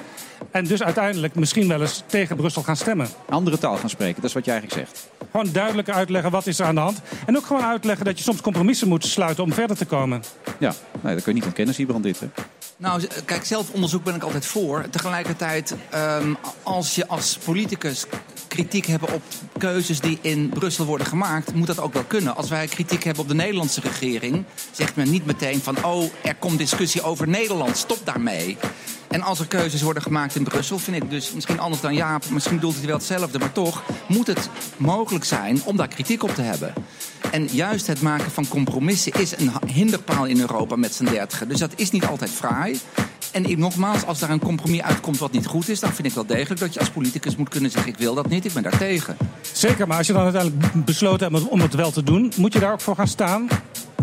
En dus uiteindelijk misschien wel eens tegen Brussel gaan stemmen. Andere taal gaan spreken, dat is wat je eigenlijk zegt. Gewoon duidelijk uitleggen wat is er aan de hand. En ook gewoon uitleggen dat je soms compromissen moet sluiten om verder te komen. Ja, nee, dat kun je niet ontkennen, Siebrand dit. Hè? Nou, kijk, zelfonderzoek ben ik altijd voor. Tegelijkertijd, ehm, als je als politicus kritiek hebt op keuzes die in Brussel worden gemaakt, moet dat ook wel kunnen. Als wij kritiek hebben op de Nederlandse regering, zegt men niet meteen van, oh, er komt discussie over Nederland, stop daarmee. En als er keuzes worden gemaakt in Brussel, vind ik dus misschien anders dan Jaap, misschien bedoelt hij wel hetzelfde, maar toch moet het mogelijk zijn om daar kritiek op te hebben. En juist het maken van compromissen is een hinderpaal in Europa met z'n dertigen. Dus dat is niet altijd fraai. En ik, nogmaals, als daar een compromis uitkomt wat niet goed is, dan vind ik wel degelijk dat je als politicus moet kunnen zeggen: ik wil dat niet, ik ben daar tegen. Zeker, maar als je dan uiteindelijk besloten hebt om het wel te doen, moet je daar ook voor gaan staan.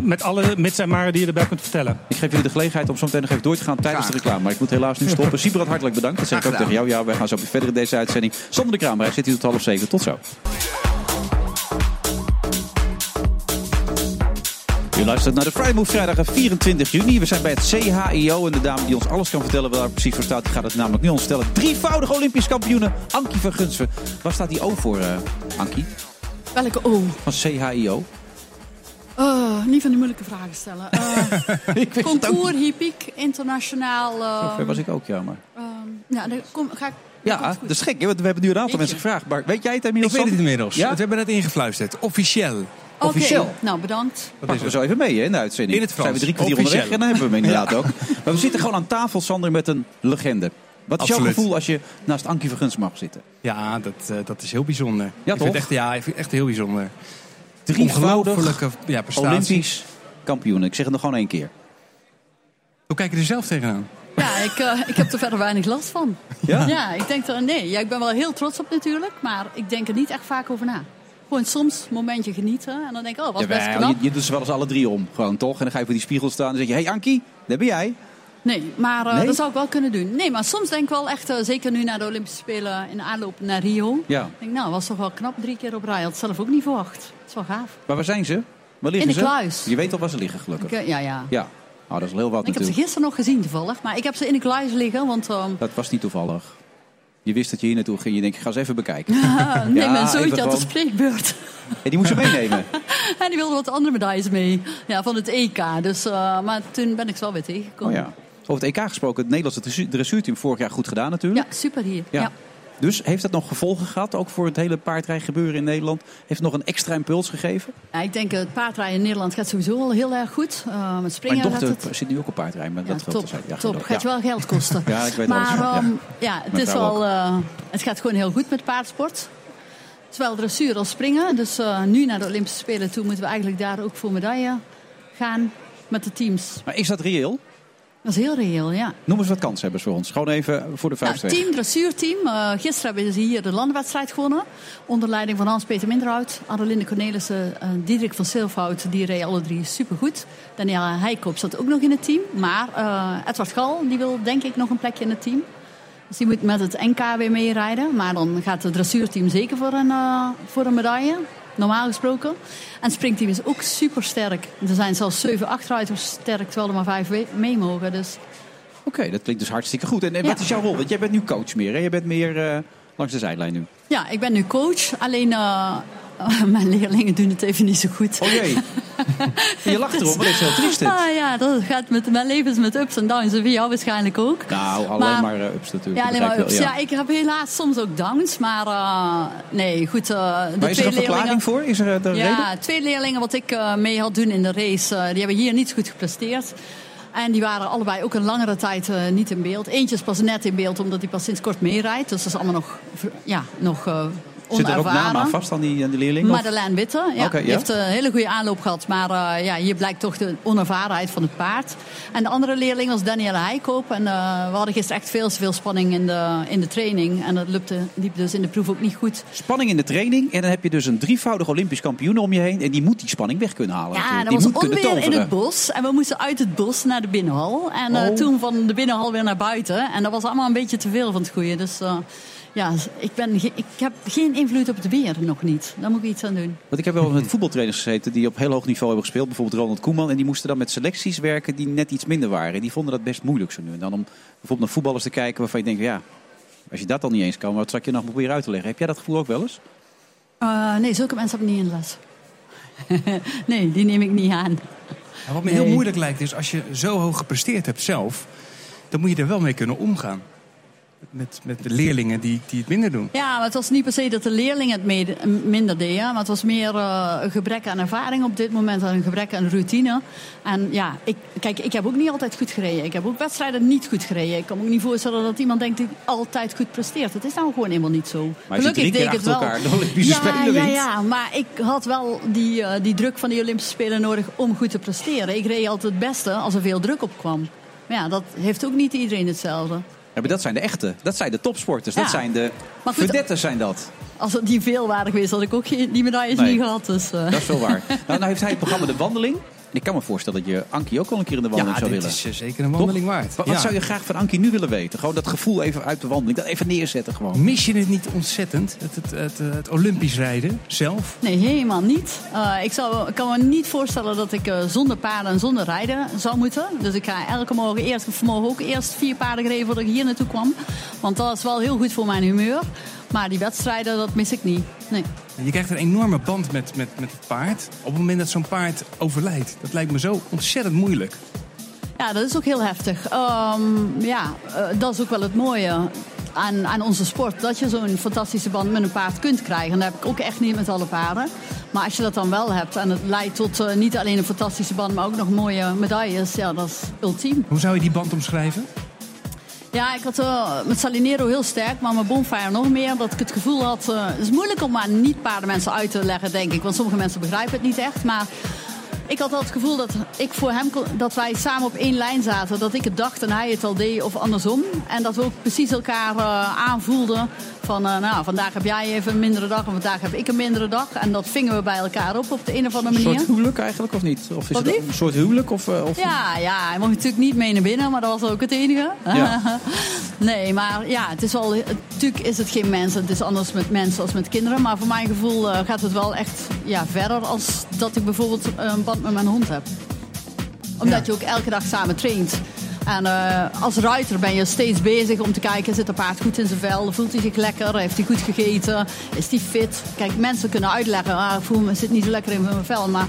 Met alle mits en maren die je erbij kunt vertellen. Ik geef jullie de gelegenheid om zo meteen nog even door te gaan tijdens de reclame. Maar ik moet helaas nu <laughs> stoppen. Siebrand, hartelijk bedankt. Dat zeg ik ook tegen jou. Ja, wij gaan zo weer verder in deze uitzending. Sander de Kramer, hij zit hier tot half zeven. Tot zo. U luistert naar de Friday Move vrijdag 24 juni. We zijn bij het CHIO en de dame die ons alles kan vertellen waar het precies voor staat, die gaat het namelijk nu ons vertellen. Drievoudig Olympisch kampioene Ankie van Gunsven. Waar staat die O voor, eh Ankie? Welke O? Van CHIO. Eh, niet van die moeilijke vragen stellen. <laughs> Eh, ook concours, hippiek, internationaal. eh, Zover was ik ook, ja, maar... ehm, ja, kom, ga ik... Ja, dat is gek, hè, want we hebben nu een aantal mensen gevraagd. Maar weet jij het inmiddels? Ik weet het inmiddels. Ja? We hebben net ingefluisterd. Officieel. Oké, nou bedankt. Pakken we zo even mee hè, in de uitzending. In het Frans. Zijn we drie kwartier Officieel. onderweg en dan hebben we hem inderdaad <laughs> Ja. ook. Maar we zitten gewoon aan tafel, Sander, met een legende. Wat is jouw gevoel als je naast Ankie van Guns mag zitten? Ja, dat, eh, dat is heel bijzonder. Ja, ik vind toch? het echt, ja, ik vind het echt heel bijzonder. Drievoudig Ongelofelijke ja, prestatie. Olympisch kampioen. Ik zeg het nog gewoon één keer. Hoe kijk je er zelf tegenaan? Ja, ik, eh, ik heb er verder weinig last van. Ja? Ja, ik denk er... Nee, ja, ik ben wel heel trots op natuurlijk. Maar ik denk er niet echt vaak over na. Gewoon soms een momentje genieten. En dan denk ik, oh, was best knap. je, je doet ze wel eens alle drie om. Gewoon toch? En dan ga je voor die spiegel staan en zeg je... Hé hey Ankie, daar ben jij. Nee, maar eh, Nee? dat zou ik wel kunnen doen. Nee, maar soms denk ik wel echt, eh, zeker nu naar de Olympische Spelen in aanloop naar Rio. Ja. Ik denk, nou, was toch wel knap drie keer op rij. Had zelf ook niet verwacht. Dat is wel gaaf. Maar waar zijn ze? Waar liggen In de ze? kluis. Je weet al waar ze liggen, gelukkig. Ik, eh, ja, ja. Ja. Oh, dat is heel wat Ik heb ze gisteren nog gezien toevallig. Maar ik heb ze in de kluis liggen, want... ehm, Dat was niet toevallig. Je wist dat je hier naartoe ging. Je denkt, ik ga ze even bekijken. <laughs> Ah, nee, Ja, mijn zoontje had een spreekbeurt. En die moest ze <laughs> meenemen. en die wilde wat andere medailles mee. Ja, van het EK. Dus, eh, maar toen ben ik ze wel weer Oh tegengekomen. ja. Over het EK gesproken, het Nederlandse dressu- dressuurteam vorig jaar goed gedaan natuurlijk. Ja, super hier. Ja. Ja. Dus heeft dat nog gevolgen gehad, ook voor het hele paardrijgebeuren in Nederland? Heeft het nog een extra impuls gegeven? Ja, ik denk eh, het paardrijden in Nederland gaat sowieso al heel erg goed. Met springen Mijn dochter het... zit nu ook op paardrijden, maar Ja, dat top. Ja, top. Gaat je wel geld kosten. <laughs> Ja, ik weet alles maar, ja. ehm, ja, het, is wel, eh, het gaat gewoon heel goed met paardsport. Zowel dressuur als springen. Dus nu naar de Olympische Spelen toe moeten we eigenlijk daar ook voor medaille gaan met de teams. Maar is dat reëel? Dat is heel reëel, ja. Noem eens wat kanshebbers voor ons. Gewoon even voor de Nou, weg. team, dressuurteam. Eh, gisteren hebben ze hier de landenwedstrijd gewonnen. Onder leiding van Hans-Peter Minderhout, Adelinde Cornelissen, eh Diederik van Silfhout. Die reden alle drie supergoed. Daniela Heikoop zat ook nog in het team. Maar eh, Edward Gal die wil denk ik nog een plekje in het team. Dus die moet met het NK weer meerijden. Maar dan gaat het dressuurteam zeker voor een, eh, voor een medaille. Normaal gesproken. En het springteam is ook super sterk. Er zijn zelfs 7 achteruiters sterk, terwijl er maar 5 we- mee mogen. Dus Oké, dat klinkt dus hartstikke goed. En, en Ja. wat is jouw rol? Want jij bent nu coach meer, hè? Je bent meer eh, langs de zijlijn nu. Ja, ik ben nu coach. Alleen eh, mijn leerlingen doen het even niet zo goed. Oh jee. je lacht erom, maar dat is heel triest dit. Ah, ja, dat gaat met, mijn leven is met ups en downs. En voor jou waarschijnlijk ook. Nou, alleen Maar- maar, eh, ups natuurlijk. Ja, alleen maar ups. wel, Ja. ik heb helaas soms ook downs. Maar eh, nee, goed. eh, de Maar is er twee een verklaring leerlingen, voor? Is er de ja, reden? twee leerlingen wat ik mee had doen in de race, die hebben hier niet goed gepresteerd. En die waren allebei ook een langere tijd niet in beeld. Eentje is pas net in beeld omdat hij pas sinds kort meerijdt. Dus dat is allemaal nog, ja, nog Zit er ook naam aan vast aan die, aan die leerling? Madeleine Witte, ja. Die heeft een hele goede aanloop gehad. Maar eh, ja, hier blijkt toch de onervarenheid van het paard. En de andere leerling was Danielle Heikoop. En eh, we hadden gisteren echt veel te veel spanning in de, in de training. En dat lupte, liep dus in de proef ook niet goed. Spanning in de training. En dan heb je dus een drievoudig Olympisch kampioen om je heen. En die moet die spanning weg kunnen halen. Ja, dat die was moet onweer in het bos. En we moesten uit het bos naar de binnenhal. En eh, Oh. toen van de binnenhal weer naar buiten. En dat was allemaal een beetje te veel van het goede. Dus eh, ja, ik, ben, ge- ik heb geen invloed op het weer nog niet. Daar moet ik iets aan doen. Want ik heb wel eens met voetbaltrainers gezeten die op heel hoog niveau hebben gespeeld. Bijvoorbeeld Ronald Koeman. En die moesten dan met selecties werken die net iets minder waren. Die vonden dat best moeilijk zo nu. En dan om bijvoorbeeld naar voetballers te kijken waarvan je denkt, ja, als je dat dan niet eens kan, wat zal ik je nog proberen uit te leggen? Heb jij dat gevoel ook wel eens? Eh, nee, zulke mensen heb ik niet in de les. <laughs> nee, die neem ik niet aan. En wat me Nee. heel moeilijk lijkt is, als je zo hoog gepresteerd hebt zelf... dan moet je er wel mee kunnen omgaan. Met, met de leerlingen die, die het minder doen. Ja, maar het was niet per se dat de leerlingen het mede- minder deden. Maar het was meer eh, een gebrek aan ervaring op dit moment en een gebrek aan routine. En ja, ik, kijk, ik heb ook niet altijd goed gereden. Ik heb ook wedstrijden niet goed gereden. Ik kan me ook niet voorstellen dat iemand denkt die altijd goed presteert. Het is nou gewoon helemaal niet zo. Maar keer deed ik het wel. elkaar de ja, Spelen ja, wint. ja, maar ik had wel die, eh, die druk van die Olympische Spelen nodig om goed te presteren. Ik reed altijd het beste als er veel druk op kwam. Maar ja, dat heeft ook niet iedereen hetzelfde. Maar dat zijn de echte. Dat zijn de topsporters. Dat zijn de Maar goed, vedetten zijn dat. Als het die veel waren geweest, had ik ook die medailles Nee. niet gehad. Dus, eh. Dat is wel waar. nou, nou heeft hij het programma De Wandeling. En ik kan me voorstellen dat je Ankie ook wel een keer in de wandeling Ja, zou dit willen. is eh, zeker een wandeling waard. Wat, Ja. wat zou je graag van Ankie nu willen weten? Gewoon dat gevoel even uit de wandeling. Dat even neerzetten gewoon. Mis je het niet ontzettend, het, het, het, eh, het Olympisch rijden zelf? Nee, helemaal niet. Eh, ik, zou, ik kan me niet voorstellen dat ik eh, zonder paarden en zonder rijden zou moeten. Dus ik ga elke morgen eerst, vanmorgen ook eerst vier paarden gereden voordat ik hier naartoe kwam. Want dat is wel heel goed voor mijn humeur. Maar die wedstrijden, dat mis ik niet. Nee. Je krijgt een enorme band met, met, met het paard. Op het moment dat zo'n paard overlijdt. Dat lijkt me zo ontzettend moeilijk. Ja, dat is ook heel heftig. Ehm, ja, eh, dat is ook wel het mooie aan, aan onze sport. Dat je zo'n fantastische band met een paard kunt krijgen. En dat heb ik ook echt niet met alle paarden. Maar als je dat dan wel hebt en het leidt tot eh, niet alleen een fantastische band, maar ook nog mooie medailles. Ja, dat is ultiem. Hoe zou je die band omschrijven? Ja, ik had eh, met Salinero heel sterk, maar met Bonfire nog meer. Dat ik het gevoel had... eh, het is moeilijk om aan niet-paardenmensen uit te leggen, denk ik. Want sommige mensen begrijpen het niet echt. Maar ik had al het gevoel dat, ik voor hem, dat wij samen op één lijn zaten. Dat ik het dacht en hij het al deed of andersom. En dat we ook precies elkaar eh, aanvoelden. Van, eh, nou, vandaag heb jij even een mindere dag en vandaag heb ik een mindere dag. En dat vingen we bij elkaar op op de een of andere Een manier. soort huwelijk eigenlijk, of niet? Of is het een soort huwelijk? Of, eh, of... Ja, ja, hij mocht natuurlijk niet mee naar binnen, maar dat was ook het enige. Ja. <laughs> nee, maar ja, het is wel, natuurlijk is het geen mens. Het is anders met mensen als met kinderen. Maar voor mijn gevoel eh, gaat het wel echt ja, verder als dat ik bijvoorbeeld een band met mijn hond heb. Omdat je ook elke dag samen traint. En eh, als ruiter ben je steeds bezig om te kijken, zit de paard goed in zijn vel? Voelt hij zich lekker? Heeft hij goed gegeten? Is hij fit? Kijk, mensen kunnen uitleggen, ah, ik voel me, zit niet zo lekker in mijn vel. Maar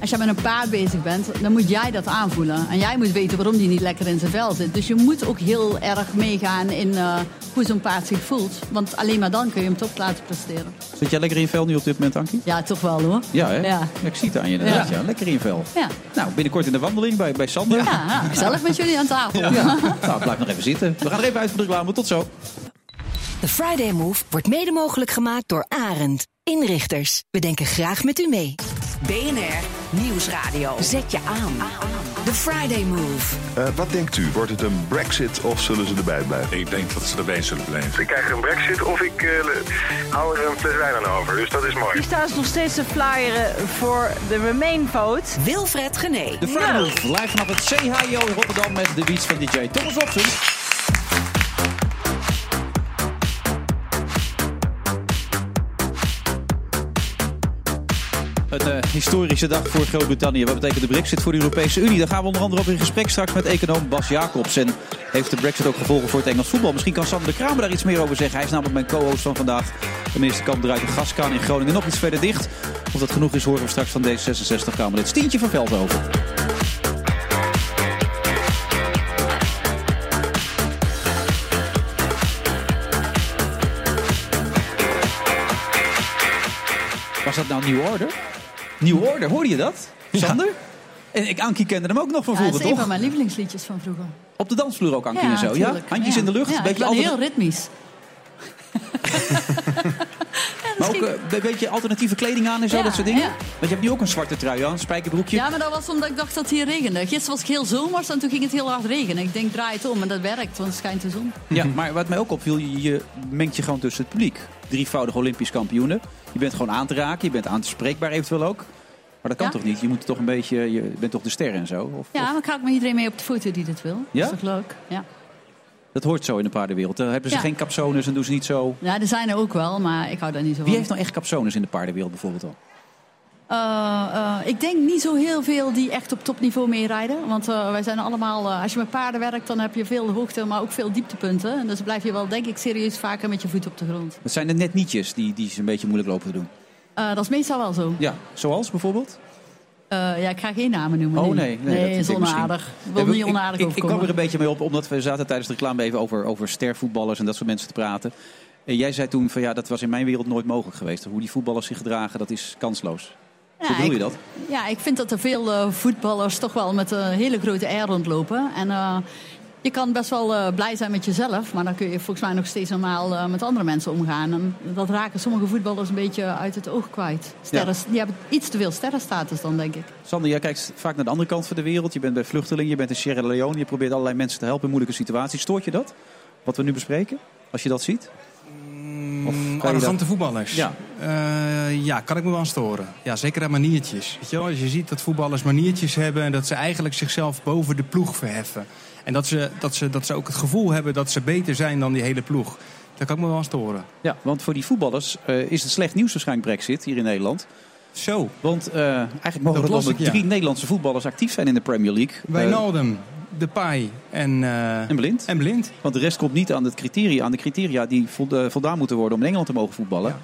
als je met een paard bezig bent, dan moet jij dat aanvoelen. En jij moet weten waarom die niet lekker in zijn vel zit. Dus je moet ook heel erg meegaan in eh, hoe zo'n paard zich voelt. Want alleen maar dan kun je hem top laten presteren. Zit jij lekker in je vel nu op dit moment, Ankie? Ja, toch wel hoor. Ja, hè? Ja. ik zie het aan je inderdaad. Ja. Ja. Lekker in je vel. Ja. Nou, binnenkort in de wandeling bij, bij Sander. Ja, gezellig met jullie aan tafel. Ja. nou, blijf nog even zitten. We gaan er even uit voor de reclame. Tot zo. De Friday Move wordt mede mogelijk gemaakt door Arend. Inrichters, we denken graag met u mee. BNR Nieuwsradio. Zet je aan. The Friday Move. Eh, wat denkt u? Wordt het een brexit of zullen ze erbij blijven? Ik denk dat ze erbij zullen blijven. Ik krijg een brexit of ik eh, hou er een fles wijn aan over. Dus dat is mooi. Die staat nog steeds te flyeren voor de Remain vote. Wilfred Gené. De Friday Move, live vanaf het CHIO in Rotterdam met de beats van DJ Thomas Robson. Een eh, historische dag voor Groot-Brittannië. Wat betekent de brexit voor de Europese Unie? Daar gaan we onder andere op in gesprek straks met econoom Bas Jacobs. En heeft de brexit ook gevolgen voor het Engels voetbal? Misschien kan Sander de Kramer daar iets meer over zeggen. Hij is namelijk mijn co-host van vandaag. De minister Kamp draait de gaskaan in Groningen nog iets verder dicht. Of dat genoeg is horen we straks van D66-Kamerlid Stientje van Veldhoven. Dat nou New Order? New Order, hoorde je dat? Sander? En ik, Ankie kende hem ook nog van Ja, dat vroeger, is een toch? van mijn lievelingsliedjes van vroeger. Op de dansvloer ook, Ankie en zo, ja? Handjes Ja. in de lucht, Ja, een beetje altern- heel ritmisch. <laughs> Maar ook eh, een beetje alternatieve kleding aan en zo, Ja, dat soort dingen. ja. Want je hebt nu ook een zwarte trui aan, een spijkerbroekje. Ja, maar dat was omdat ik dacht dat het hier regende. Gisteren was ik heel zomers en toen ging het heel hard regenen. Ik denk, draai het om en dat werkt, want het schijnt de zon. Ja, maar wat mij ook opviel, je, je mengt je gewoon tussen het publiek. Drievoudig Olympisch kampioenen. Je bent gewoon aan te raken, je bent aan te spreekbaar eventueel ook. Maar dat kan Ja. toch niet? Je moet toch een beetje, je bent toch de ster en zo? Of, Ja, dan ga ik met iedereen mee op de foto die dit wil. Ja? Dat is toch leuk? Ja. dat hoort zo in de paardenwereld. Daar hebben ze Ja. geen capsones en doen ze niet zo. ja, er zijn er ook wel, maar ik hou daar niet zo van. Wie heeft nou echt capsones in de paardenwereld bijvoorbeeld al? Eh, eh, ik denk niet zo heel veel die echt op topniveau meerijden. Want eh, wij zijn allemaal, als je met paarden werkt, dan heb je veel hoogte, maar ook veel dieptepunten. En dus blijf je wel, denk ik, serieus vaker met je voet op de grond. Het zijn er net nietjes die, die ze een beetje moeilijk lopen te doen. Dat is meestal wel zo. Ja, zoals bijvoorbeeld? Ja, ik ga geen namen noemen. Oh nee, nee, dat is onaardig. Ik wil niet onaardig ik, ik, ik kwam er een beetje mee op, omdat we zaten tijdens de reclame even over, over stervoetballers en dat soort mensen te praten. En jij zei toen van ja, dat was in mijn wereld nooit mogelijk geweest. Hoe die voetballers zich gedragen, dat is kansloos. Ja, Hoe bedoel je ik- dat? Ja, ik vind dat er veel eh, voetballers toch wel met een hele grote R rondlopen. En eh, je kan best wel eh, blij zijn met jezelf, maar dan kun je volgens mij nog steeds normaal eh, met andere mensen omgaan. En dat raken sommige voetballers een beetje uit het oog kwijt. Sterren, Die hebben iets te veel sterrenstatus dan, denk ik. Sander, jij kijkt vaak naar de andere kant van de wereld. Je bent bij vluchtelingen, je bent in Sierra Leone. Je probeert allerlei mensen te helpen in moeilijke situaties. Stoort je dat? Wat we nu bespreken? Als je dat ziet? Of Mm, Arrogante dat- voetballers. Ja. Eh, ja, kan ik me wel aan storen. Ja, zeker aan maniertjes. Weet je, wel? Als je ziet dat voetballers maniertjes hebben... en dat ze eigenlijk zichzelf boven de ploeg verheffen. En dat ze, dat ze, dat ze ook het gevoel hebben dat ze beter zijn dan die hele ploeg. Daar kan ik me wel aan storen. Ja, want voor die voetballers eh, is het slecht nieuws waarschijnlijk Brexit hier in Nederland. Zo. Want eh, eigenlijk mogen er ik, ja. drie Nederlandse voetballers actief zijn in de Premier League. Wijnaldum, Depay en... eh en blind. En blind. Want de rest komt niet aan, het criteria, aan de criteria die vo- voldaan moeten worden om in Engeland te mogen voetballen.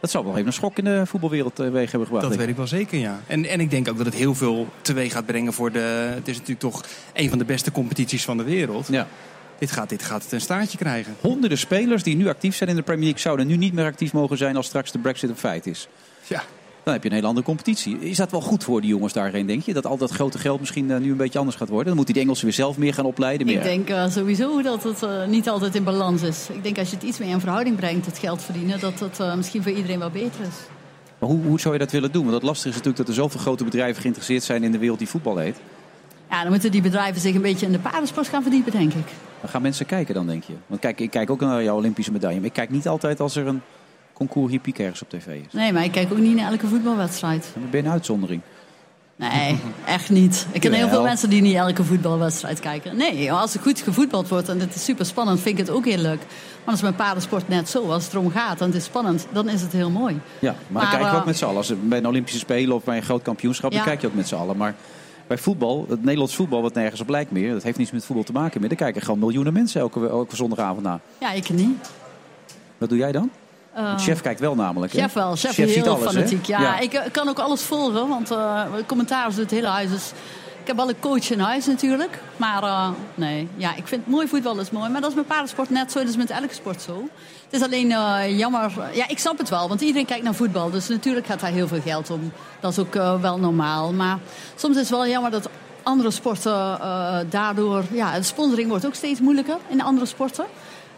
Dat zou wel even een schok in de voetbalwereld teweeg hebben gebracht. Dat weet ik wel zeker, ja. En, en ik denk ook dat het heel veel teweeg gaat brengen voor de... Het is natuurlijk toch een van de beste competities van de wereld. Ja. Dit gaat, dit gaat het een staartje krijgen. Honderden spelers die nu actief zijn in de Premier League zouden nu niet meer actief mogen zijn als straks de Brexit een feit is. Ja. Dan heb je een hele andere competitie. Is dat wel goed voor die jongens daarheen, denk je? Dat al dat grote geld misschien eh, nu een beetje anders gaat worden? Dan moeten die Engelsen weer zelf meer gaan opleiden. Meer... Ik denk eh, sowieso dat het eh, niet altijd in balans is. Ik denk als je het iets meer in verhouding brengt, het geld verdienen, dat het eh, misschien voor iedereen wel beter is. Maar hoe, hoe zou je dat willen doen? Want het lastige is natuurlijk dat er zoveel grote bedrijven geïnteresseerd zijn in de wereld die voetbal heet. Ja, dan moeten die bedrijven zich een beetje in de paardensport gaan verdiepen, denk ik. Dan gaan mensen kijken dan, denk je. Want kijk, ik kijk ook naar jouw Olympische medaille. Maar ik kijk niet altijd als er een concours hippiek ergens op tv is. Nee, maar ik kijk ook niet naar elke voetbalwedstrijd. Dan ben je een uitzondering. Nee, <laughs> echt niet. Ik ken heel veel mensen die niet elke voetbalwedstrijd kijken. Nee, als er goed gevoetbald wordt en het is super spannend, vind ik het ook heel leuk. Maar als mijn paardensport net zo, als het erom gaat en het is spannend, dan is het heel mooi. Ja, maar, Maar, dan kijk je eh, ook met z'n allen. Als bij een Olympische Spelen of bij een groot kampioenschap, dan kijk je ook met z'n allen. Maar bij voetbal, het Nederlands voetbal, wat nergens op lijkt meer, dat heeft niets met voetbal te maken meer. Daar kijken gewoon miljoenen mensen elke, elke zondagavond naar. Ja, ik niet. Wat doe jij dan? Eh, chef kijkt wel namelijk. Chef wel, chef, ziet is heel alles, fanatiek. Ja, Ik eh, kan ook alles volgen, want eh commentaars doet het hele huis. Dus ik heb wel een coach in huis natuurlijk. Maar nee, ja, ik vind mooi voetbal is mooi. Maar dat is met paardensport net zo, dat is met elke sport zo. Het is alleen jammer. Ja, ik snap het wel, want iedereen kijkt naar voetbal. Dus natuurlijk gaat daar heel veel geld om. Dat is ook wel normaal. Maar soms is het wel jammer dat andere sporten daardoor... Ja, de sponsoring wordt ook steeds moeilijker in andere sporten.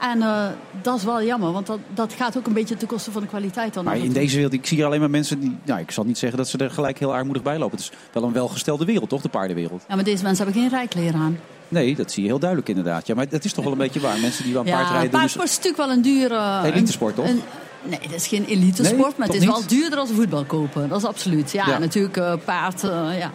En eh, dat is wel jammer, want dat, dat gaat ook een beetje ten koste van de kwaliteit. Dan Maar in deze wereld, ik zie hier alleen maar mensen die... Nou, ik zal niet zeggen dat ze er gelijk heel armoedig bij lopen. Het is wel een welgestelde wereld, toch? De paardenwereld. Ja, maar deze mensen hebben geen rijkleer aan. Nee, dat zie je heel duidelijk inderdaad. Ja, maar dat is toch wel een beetje waar. Mensen die aan Ja, paardrijden... dus- paardsport is natuurlijk wel een dure... Elitesport, toch? een- nee, het is geen elitesport, Nee, maar het is wel duurder als voetbal kopen. Dat is absoluut. Ja, Ja. natuurlijk eh, paard, eh, ja.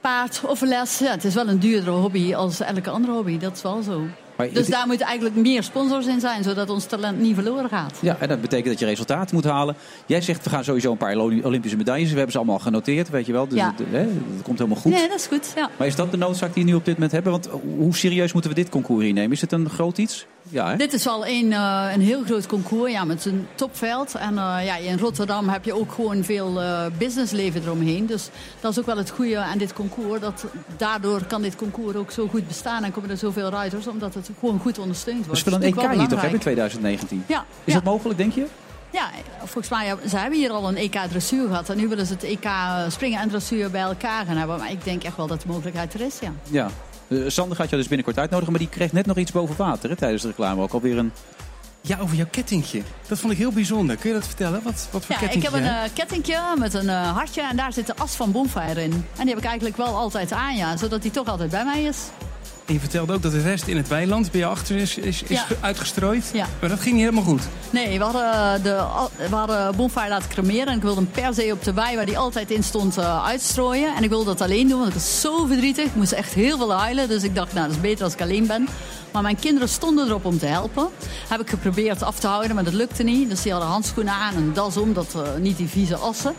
paard of les. Ja, het is wel een duurdere hobby als elke andere hobby. Dat is wel zo. Maar Dus het- daar moeten eigenlijk meer sponsors in zijn, zodat ons talent niet verloren gaat. Ja, en dat betekent dat je resultaten moet halen. Jij zegt, we gaan sowieso een paar Olympische medailles. We hebben ze allemaal genoteerd, weet je wel. Dus Ja. het, hè, dat komt helemaal goed. Nee, dat is goed. Ja. Maar is dat de noodzaak die we nu op dit moment hebben? Want hoe serieus moeten we dit concours hier nemen? Is het een groot iets? Ja, hè? Dit is wel een, eh, een heel groot concours ja, met een topveld. En eh, ja, in Rotterdam heb je ook gewoon veel eh, businessleven eromheen. Dus dat is ook wel het goede aan dit concours. Dat daardoor kan dit concours ook zo goed bestaan en komen er zoveel ruiters. Omdat het gewoon goed ondersteund wordt. spelen een Dat is EK hier toch hebben in 2019? Ja, Is ja. dat mogelijk, denk je? Ja, volgens mij ze hebben hier al een EK dressuur gehad. En nu willen ze het EK springen en dressuur bij elkaar gaan hebben. Maar ik denk echt wel dat de mogelijkheid er is, ja. Ja. Eh, Sander gaat jou dus binnenkort uitnodigen, maar die kreeg net nog iets boven water hè, tijdens de reclame. Ook alweer een... Ja, over jouw kettingje. Dat vond ik heel bijzonder. Kun je dat vertellen? Wat, wat voor Ja, ik kettingje heb een eh, kettingje met een eh, hartje en daar zit de as van Bonfire in. En die heb ik eigenlijk wel altijd aan, ja, zodat die toch altijd bij mij is. En je vertelde ook dat de rest in het weiland bij jou achter is, is, is Ja. uitgestrooid. Ja. Maar dat ging niet helemaal goed. Nee, we hadden, de, we hadden Bonfire laten cremeren. En ik wilde hem per se op de wei waar die altijd in stond eh, uitstrooien. En ik wilde dat alleen doen, want ik was zo verdrietig. Ik moest echt heel veel huilen. Dus ik dacht, nou, dat is beter als ik alleen ben. Maar mijn kinderen stonden erop om te helpen. Heb ik geprobeerd af te houden, maar dat lukte niet. Dus die hadden handschoenen aan, een das om, dat, eh, niet die vieze assen.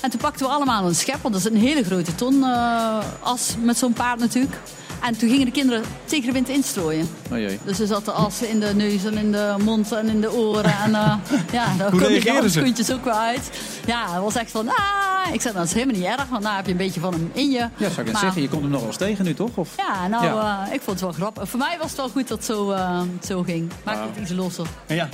En toen pakten we allemaal een schep, want dat is een hele grote ton eh, as met zo'n paard natuurlijk. En toen gingen de kinderen tegen de wind instrooien. Oh jee. Dus er zat de as in de neus en in de mond en in de oren. En eh, <laughs> ja, daar Hoe komen de reageerden ze? handschoentjes ook wel uit. Ja, het was echt van, ah, ik zei, dat is helemaal niet erg, want daar heb je een beetje van hem in je. Ja, zou ik net zeggen. Je komt hem nog wel eens tegen nu, toch? Of... Ja, nou, Ja. eh, ik vond het wel grappig. Voor mij was het wel goed dat het zo, eh, zo ging. Maakt het iets losser. Ja.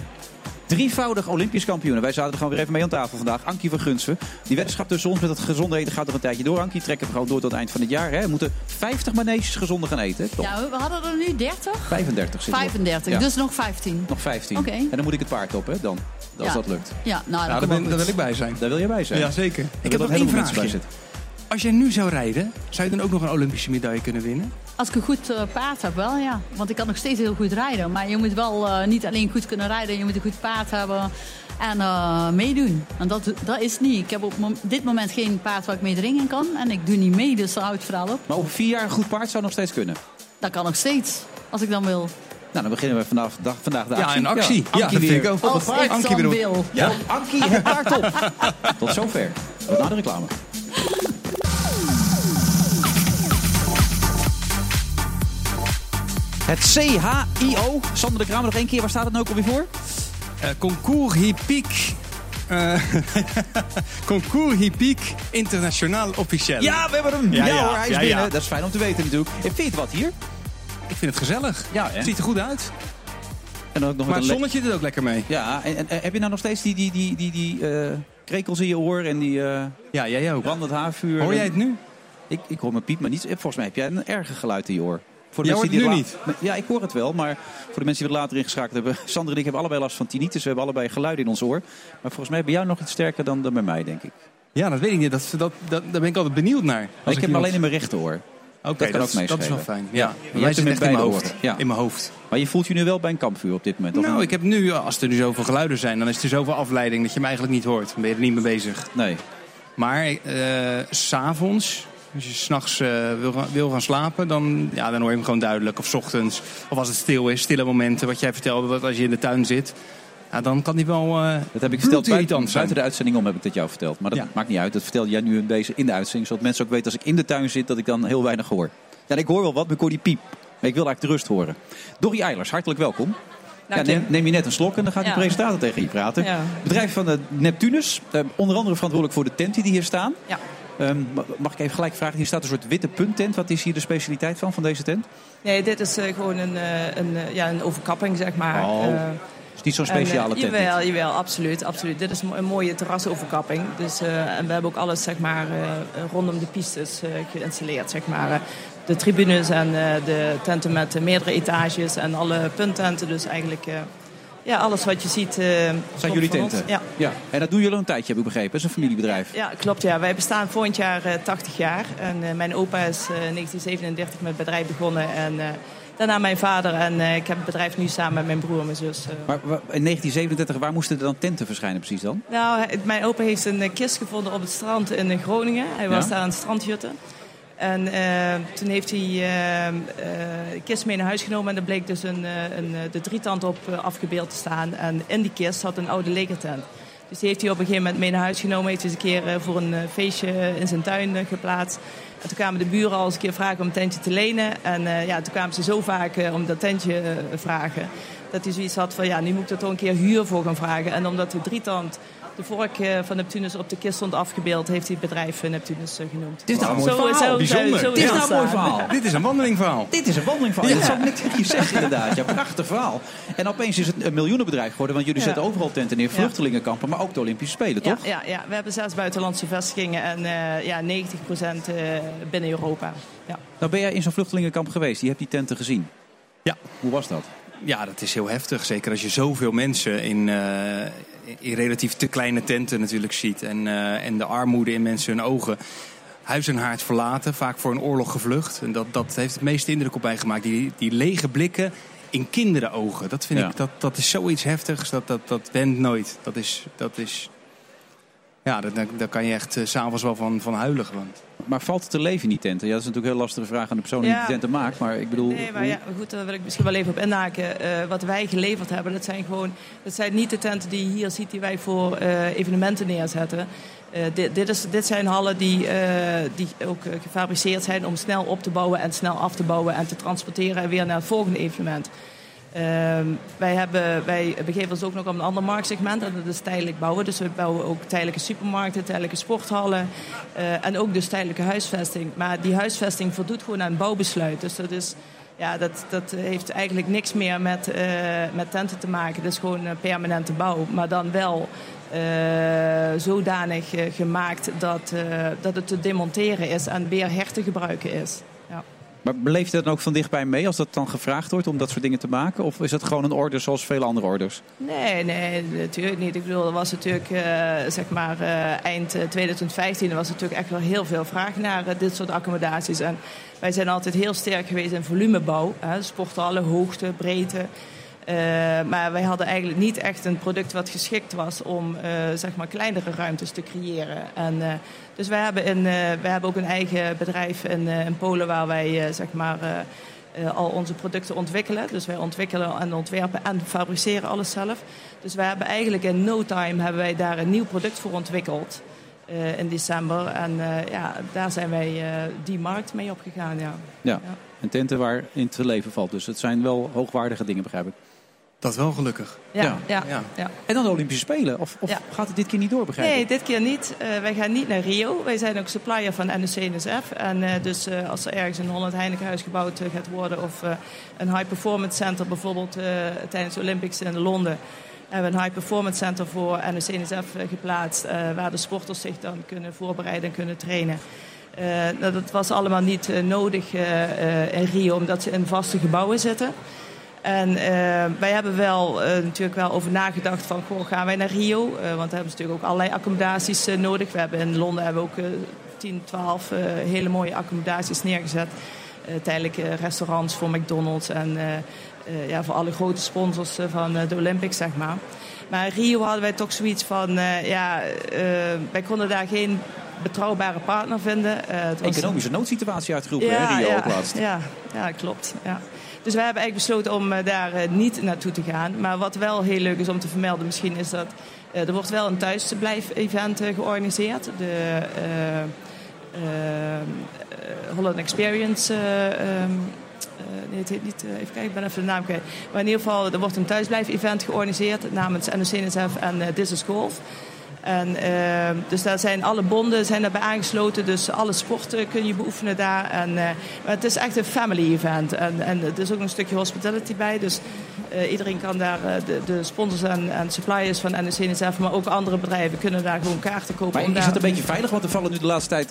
Drievoudig Olympisch kampioen. Wij zaten er gewoon weer even mee aan tafel vandaag. Ankie van Gunsven. Die weddenschap tussen ons met het gezonde eten gaat nog een tijdje door. Ankie trekken we gewoon door tot het eind van het jaar. Hè. We moeten 50 maneges gezonder gaan eten. Toch? Ja, we hadden er nu 30? 35 zit erop. 35, Ja. dus nog 15. Nog 15. Oké. En dan moet ik het paard op, hè? Dan. Als Ja. dat lukt. Ja, nou, daar, wil ik bij zijn. Daar wil jij bij zijn. Ja, zeker. Ik heb nog één vraagje. Als jij nu zou rijden, zou je dan ook nog een Olympische medaille kunnen winnen? Als ik een goed eh, paard heb, wel ja. Want ik kan nog steeds heel goed rijden. Maar je moet wel eh, niet alleen goed kunnen rijden, je moet een goed paard hebben en eh, meedoen. En dat, dat is niet. Ik heb op mom- dit moment geen paard waar ik mee dringen kan. En ik doe niet mee, dus houdt het verhaal op. Maar over vier jaar een goed paard zou nog steeds kunnen. Dat kan nog steeds, als ik dan wil. Nou, dan beginnen we vanaf, dag, vandaag de Ja, actie. een actie. Ja, Ankie dat vind weer ik ook. op Als ik Ankie op- wil. Ja, Ankie het paard op. Tot zover. Tot na de reclame. Het CHIO. Sander de Kramer nog één keer. Waar staat het nou ook alweer voor? Eh, concours Hippique. eh, <laughs> concours Hippique Internationaal Officieel. Ja, we hebben hem. Ja, Ja, ja, hoor, hij is ja, binnen. Dat is fijn om te weten natuurlijk. En vind je het wat hier? Ik vind het gezellig. Ja, hè? Het ziet er goed uit. En dan ook nog Maar het zonnetje doet ook lekker mee. Ja, en, heb je nou nog steeds die, die, die, die, die eh, krekels in je oor en die Ja, jij ook. brandend haarvuur? Hoor jij het nu? Ik, ik hoor mijn piep, maar niet. Volgens mij heb jij een erger geluid in je oor. Voor de Jij mensen die het la- Ja, ik hoor het wel, maar voor de mensen die het later ingeschakeld hebben. <laughs> Sander en ik hebben allebei last van tinnitus. We hebben allebei geluid in ons oor. Maar volgens mij bij jou nog iets sterker dan, dan bij mij, denk ik. Ja, dat weet ik niet. Dat, dat, dat, daar ben ik altijd benieuwd naar. Als ik heb hem iemand- alleen in mijn rechteroor. Oké, dat kan ook is- dat is wel fijn. Ja. Ja, hem zit in echt in mijn hoofd. Ja. In mijn hoofd. Maar je voelt je nu wel bij een kampvuur op dit moment. of Nou, niet? ik heb nu, als er nu zoveel geluiden zijn, dan is er zoveel afleiding dat je hem eigenlijk niet hoort. Dan ben je er niet mee bezig. Nee. Maar eh, s s'avonds, als je s'nachts eh wil, gaan- wil gaan slapen, dan, ja, dan hoor je hem gewoon duidelijk. Of 's ochtends, of als het stil is, stille momenten. Wat jij vertelde, dat als je in de tuin zit, ja, dan kan die wel eh Dat heb ik verteld buiten, buiten de uitzending om, heb ik dat jou verteld. Maar dat Ja. maakt niet uit. Dat vertelde jij nu in deze in de uitzending. Zodat mensen ook weten als ik in de tuin zit, dat ik dan heel weinig hoor. Ja, ik hoor wel wat, maar ik hoor die piep. Maar ik wil eigenlijk de rust horen. Dorrie Eilers, hartelijk welkom. Ja, neem, neem je net een slok en dan gaat de Ja. presentator tegen je praten. Ja. Bedrijf van de Neptunus, eh, onder andere verantwoordelijk voor de tenten die hier staan. Ja. Ehm, ma- mag ik even gelijk vragen, hier staat een soort witte punttent. Wat is hier de specialiteit van, van deze tent? Nee, dit is eh, gewoon een, eh, een, eh, ja, een overkapping, zeg maar. Oh, Eh, is niet zo'n en, speciale tent. Jawel, jawel, absoluut, absoluut. Dit is een mo- een mooie terrasoverkapping. Dus, en we hebben ook alles zeg maar, rondom de pistes geïnstalleerd. Zeg maar. De tribunes en de tenten met meerdere etages en alle punttenten. Dus eigenlijk ja, alles wat je ziet. eh, Zijn jullie tenten? Ja. ja. En dat doen jullie al een tijdje, heb ik begrepen. Dat is een familiebedrijf. Ja, klopt. Ja. Wij bestaan volgend jaar eh, 80 jaar. En eh, mijn opa is eh, 1937 met het bedrijf begonnen. En eh, daarna mijn vader. En eh, ik heb het bedrijf nu samen met mijn broer en mijn zus. eh. Maar in 1937, waar moesten er dan tenten verschijnen precies dan? Nou, mijn opa heeft een eh, kist gevonden op het strand in eh, Groningen. Hij was Ja. daar aan het strandjutten. En eh, toen heeft hij de kist mee naar huis genomen en er bleek dus een, een, de drietand op afgebeeld te staan. En in die kist zat een oude legertent. Dus die heeft hij op een gegeven moment mee naar huis genomen. Heeft hij eens een keer voor een feestje in zijn tuin geplaatst. En toen kwamen de buren al eens een keer vragen om een tentje te lenen. En ja, toen kwamen ze zo vaak om dat tentje vragen. Dat hij zoiets had van, ja, nu moet ik er toch een keer huur voor gaan vragen. En omdat de drietand de vork eh, van Neptunus op de kist stond afgebeeld... heeft hij het bedrijf eh, Neptunus eh, genoemd. Dit is nou een mooi Zo- verhaal. zo- zo- Bijzonder. zo Dit is nou een mooi verhaal. <laughs> Dit is een wandelingverhaal. Dit is een wandelingverhaal. Ja. Dat zou ik net tegen je zeggen inderdaad. Ja, prachtig verhaal. En opeens is het een miljoenenbedrijf geworden. Want jullie Ja. zetten overal tenten neer. Vluchtelingenkampen, maar ook de Olympische Spelen, toch? ja, ja, we hebben zes buitenlandse vestigingen en eh, ja, 90% binnen Europa. Ja. Nou ben jij in zo'n vluchtelingenkamp geweest. Je hebt die tenten gezien. Ja. Hoe was dat? Ja, dat is heel heftig. Zeker als je zoveel mensen in, eh, in relatief te kleine tenten natuurlijk ziet. En, eh, en de armoede in mensen hun ogen. Huis en haard verlaten, vaak voor een oorlog gevlucht. En dat, dat heeft het meeste indruk op mij gemaakt. Die, die lege blikken in kinderenogen. Dat vind Ja. ik, dat, dat is zoiets heftigs. Dat, dat, dat wendt nooit. Dat is, dat is ja, daar, kan je echt s s'avonds wel van, van huilen gewoon. Maar valt het te leven in die tenten? Ja, dat is natuurlijk een heel lastige vraag aan de persoon die Ja. die tenten maakt. Maar ik bedoel... Nee, maar ja, goed, daar wil ik misschien wel even op inhaken. Eh, wat wij geleverd hebben, dat zijn gewoon, dat zijn niet de tenten die je hier ziet die wij voor eh, evenementen neerzetten. Eh, dit, dit, is, dit zijn hallen die, eh, die ook eh, gefabriceerd zijn om snel op te bouwen en snel af te bouwen en te transporteren en weer naar het volgende evenement. Ehm, wij, hebben, wij begeven ons ook nog op een ander marktsegment en dat is tijdelijk bouwen. Dus we bouwen ook tijdelijke supermarkten, tijdelijke sporthallen eh, en ook dus tijdelijke huisvesting. Maar die huisvesting voldoet gewoon aan bouwbesluit. Dus dat, is, ja, dat, dat heeft eigenlijk niks meer met, eh, met tenten te maken. Dat is gewoon een permanente bouw, maar dan wel eh, zodanig eh, gemaakt dat, eh, dat het te demonteren is en weer her te gebruiken is. Maar beleef je dat dan ook van dichtbij mee als dat dan gevraagd wordt om dat soort dingen te maken? Of is het gewoon een order zoals vele andere orders? Nee, nee, natuurlijk niet. Ik bedoel, er was natuurlijk, eh, zeg maar, eh, eind eh, 2015 er was natuurlijk echt wel heel veel vraag naar eh, dit soort accommodaties. En wij zijn altijd heel sterk geweest in volumebouw. Hè, sporthallen, hoogte, breedte. Eh, maar wij hadden eigenlijk niet echt een product wat geschikt was om eh, zeg maar kleinere ruimtes te creëren. En, eh, dus wij hebben, een, wij hebben ook een eigen bedrijf in, in Polen waar wij zeg maar, al onze producten ontwikkelen. Dus wij ontwikkelen en ontwerpen en fabriceren alles zelf. Dus wij hebben eigenlijk in no time hebben wij daar een nieuw product voor ontwikkeld. in december. En ja, daar zijn wij die markt mee opgegaan. Ja. Ja. En tenten waar in te leven valt. Dus het zijn wel hoogwaardige dingen, begrijp ik. Dat wel gelukkig. Ja, ja, ja. En dan de Olympische Spelen? Of, of gaat het dit keer niet door? Nee, dit keer niet. Eh, wij gaan niet naar Rio. Wij zijn ook supplier van NOC-NSF. En eh, dus eh, als er ergens een Holland Heinekenhuis gebouwd gaat worden... of een high performance center bijvoorbeeld tijdens de Olympics in Londen... hebben we een high performance center voor NOC-NSF geplaatst... waar de sporters zich dan kunnen voorbereiden en kunnen trainen. Nou, dat was allemaal niet nodig in Rio, omdat ze in vaste gebouwen zitten... En eh, wij hebben wel eh, natuurlijk wel over nagedacht van, goh, gaan wij naar Rio? Eh, want daar hebben ze natuurlijk ook allerlei accommodaties nodig. We hebben in Londen hebben we ook eh 10, 12 eh, hele mooie accommodaties neergezet. Tijdelijke restaurants voor McDonald's en ja, voor alle grote sponsors van de Olympics, zeg maar. Maar in Rio hadden wij toch zoiets van, ja, wij konden daar geen betrouwbare partner vinden. Eh, het was- Economische noodsituatie uitgeroepen, hè, Rio ja, ook laatst. Ja, ja klopt. Ja. Dus we hebben eigenlijk besloten om eh, daar eh, niet naartoe te gaan. Maar wat wel heel leuk is om te vermelden misschien is dat... eh, er wordt wel een thuisblijf-event georganiseerd. De Holland Experience... eh, ehm, eh, nee, het heet niet... even kijken, ik ben even de naam kwijt. Maar in ieder geval, er wordt een thuisblijf-event georganiseerd... namens NOC-NSF en This is Golf. En, eh, dus daar zijn alle bonden zijn daarbij aangesloten. Dus alle sporten kun je beoefenen daar. En, eh, maar het is echt een family event. En, en er is ook een stukje hospitality bij. Dus eh, iedereen kan daar, eh, de, de sponsors en, en suppliers van NOC-NSF... maar ook andere bedrijven kunnen daar gewoon kaarten kopen. Maar om is daar het een beetje veilig? Want er vallen nu de laatste tijd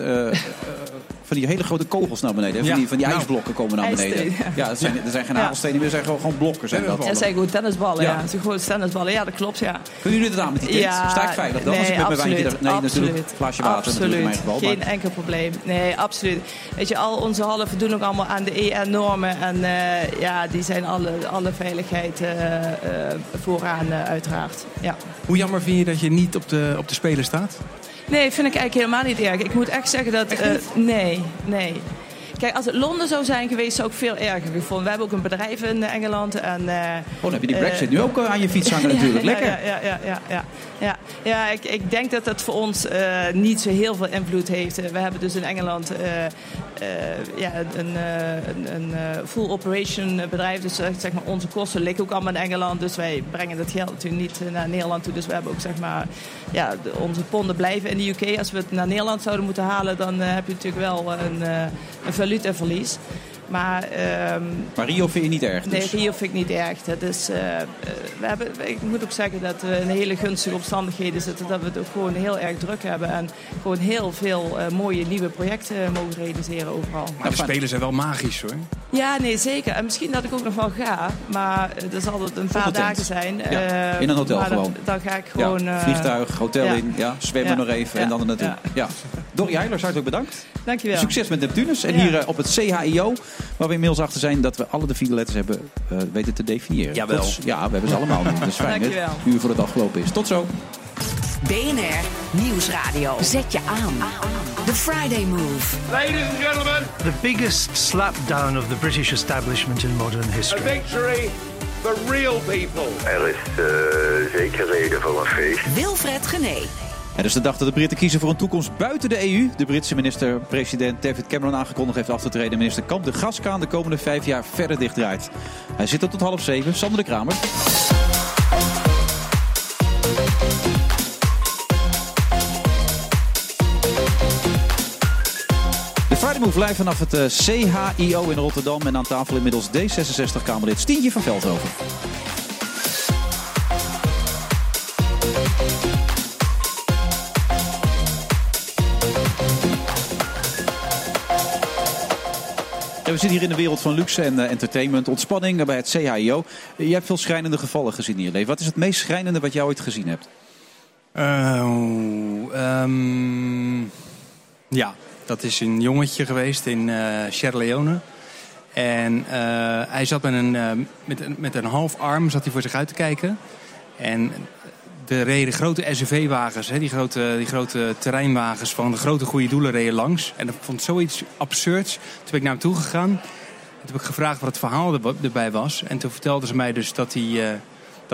van die hele grote kogels naar beneden. hè? Van Ja. die, van die Nou. ijsblokken komen naar beneden. Ja. Zijn, er zijn geen Ja. nagelstenen meer, er zijn gewoon, gewoon blokken. Zijn dat. Het zijn gewoon tennisballen, Ja. zijn gewoon tennisballen, ja, dat klopt, ja. Kunnen jullie het aan met die tent? Sta ik veilig dan? als ik met mijn wijntje... er- Nee, natuurlijk. Een glaasje water natuurlijk in mijn geval. Geen Maar, enkel probleem. Nee, absoluut. Weet je, al onze hallen voldoen ook allemaal aan de EN-normen. En eh, ja, die zijn alle, alle veiligheid eh, eh, vooraan, uiteraard. Ja. Hoe jammer vind je dat je niet op de, op de Spelen staat? Nee, vind ik eigenlijk helemaal niet erg. Ik moet echt zeggen dat... eh, nee, nee. Kijk, als het Londen zou zijn geweest, zou ik veel erger gevonden. We hebben ook een bedrijf in Engeland. En, eh, Oh, dan heb je die eh, Brexit nu ook eh, aan je fiets <laughs> hangen natuurlijk. ja, Lekker. Ja, ja, ja, ja, ja, ja. ja ik, ik denk dat dat voor ons niet zo heel veel invloed heeft. We hebben dus in Engeland ja, een, een, een full operation bedrijf. Dus zeg maar, onze kosten liggen ook allemaal in Engeland. Dus wij brengen dat geld natuurlijk niet naar Nederland toe. Dus we hebben ook zeg maar, ja, onze ponden blijven in de UK. Als we het naar Nederland zouden moeten halen, dan heb je natuurlijk wel een, een valutaverlies. Maar ehm, Maar Rio vind je niet erg Nee, dus? Rio vind ik niet erg. Dat is, eh, eh, we hebben, ik moet ook zeggen dat we in hele gunstige omstandigheden zitten. Dat we het ook gewoon heel erg druk hebben. En gewoon heel veel eh, mooie nieuwe projecten mogen realiseren overal. Maar de spelen zijn wel magisch hoor. Ja, nee, zeker. En misschien dat ik ook nog wel ga. Maar eh, dat zal het een paar dagen zijn. Ja, Eh, in een hotel maar gewoon. Dan, ga ik gewoon... ja, eh, vliegtuig, hotel ja. in, ja, zwemmen Ja, nog even en dan er naartoe. Ja. Dorrie Eilers, hartelijk bedankt. Dankjewel. Succes met Neptunus. En Ja. hier op het CHIO, waar we inmiddels achter zijn dat we alle de vier letters hebben eh, weten te definiëren. Jawel. Tot- ja, we hebben ze allemaal nu. Dat is fijn? Dankjewel. Nu voor het afgelopen is. Tot zo. BNR Nieuwsradio. Zet je aan. The Friday Move. Ladies and gentlemen, The biggest slapdown of the British establishment in modern a history. victory for real people. Er is eh, zeker reden voor een feest. Wilfred Gené. Het is de dag dat de Britten kiezen voor een toekomst buiten de EU. De Britse minister-president David Cameron aangekondigd heeft af te treden. Minister Kamp de gaskraan de komende vijf jaar verder dichtdraait. Hij zit er tot half zeven. Sander de Kramer. Live vanaf het eh, CHIO in Rotterdam. En aan tafel inmiddels D66-Kamerlid Stientje van Veldhoven. We zitten hier in de wereld van luxe en eh, entertainment, ontspanning bij het CHIO. Je hebt veel schrijnende gevallen gezien in je leven. Wat is het meest schrijnende wat jij ooit gezien hebt? Eh, ehm, ja, dat is een jongetje geweest in eh Sierra Leone. En eh, hij zat met een, eh, met, een- met een half arm zat hij voor zich uit te kijken. En de reden grote SUV-wagens, die, grote, die grote terreinwagens van de grote goede doelen reden langs. En ik vond zoiets absurds. Toen ben ik naar hem toe gegaan. En toen heb ik gevraagd wat het verhaal er- erbij was. En toen vertelden ze mij dus dat, hij,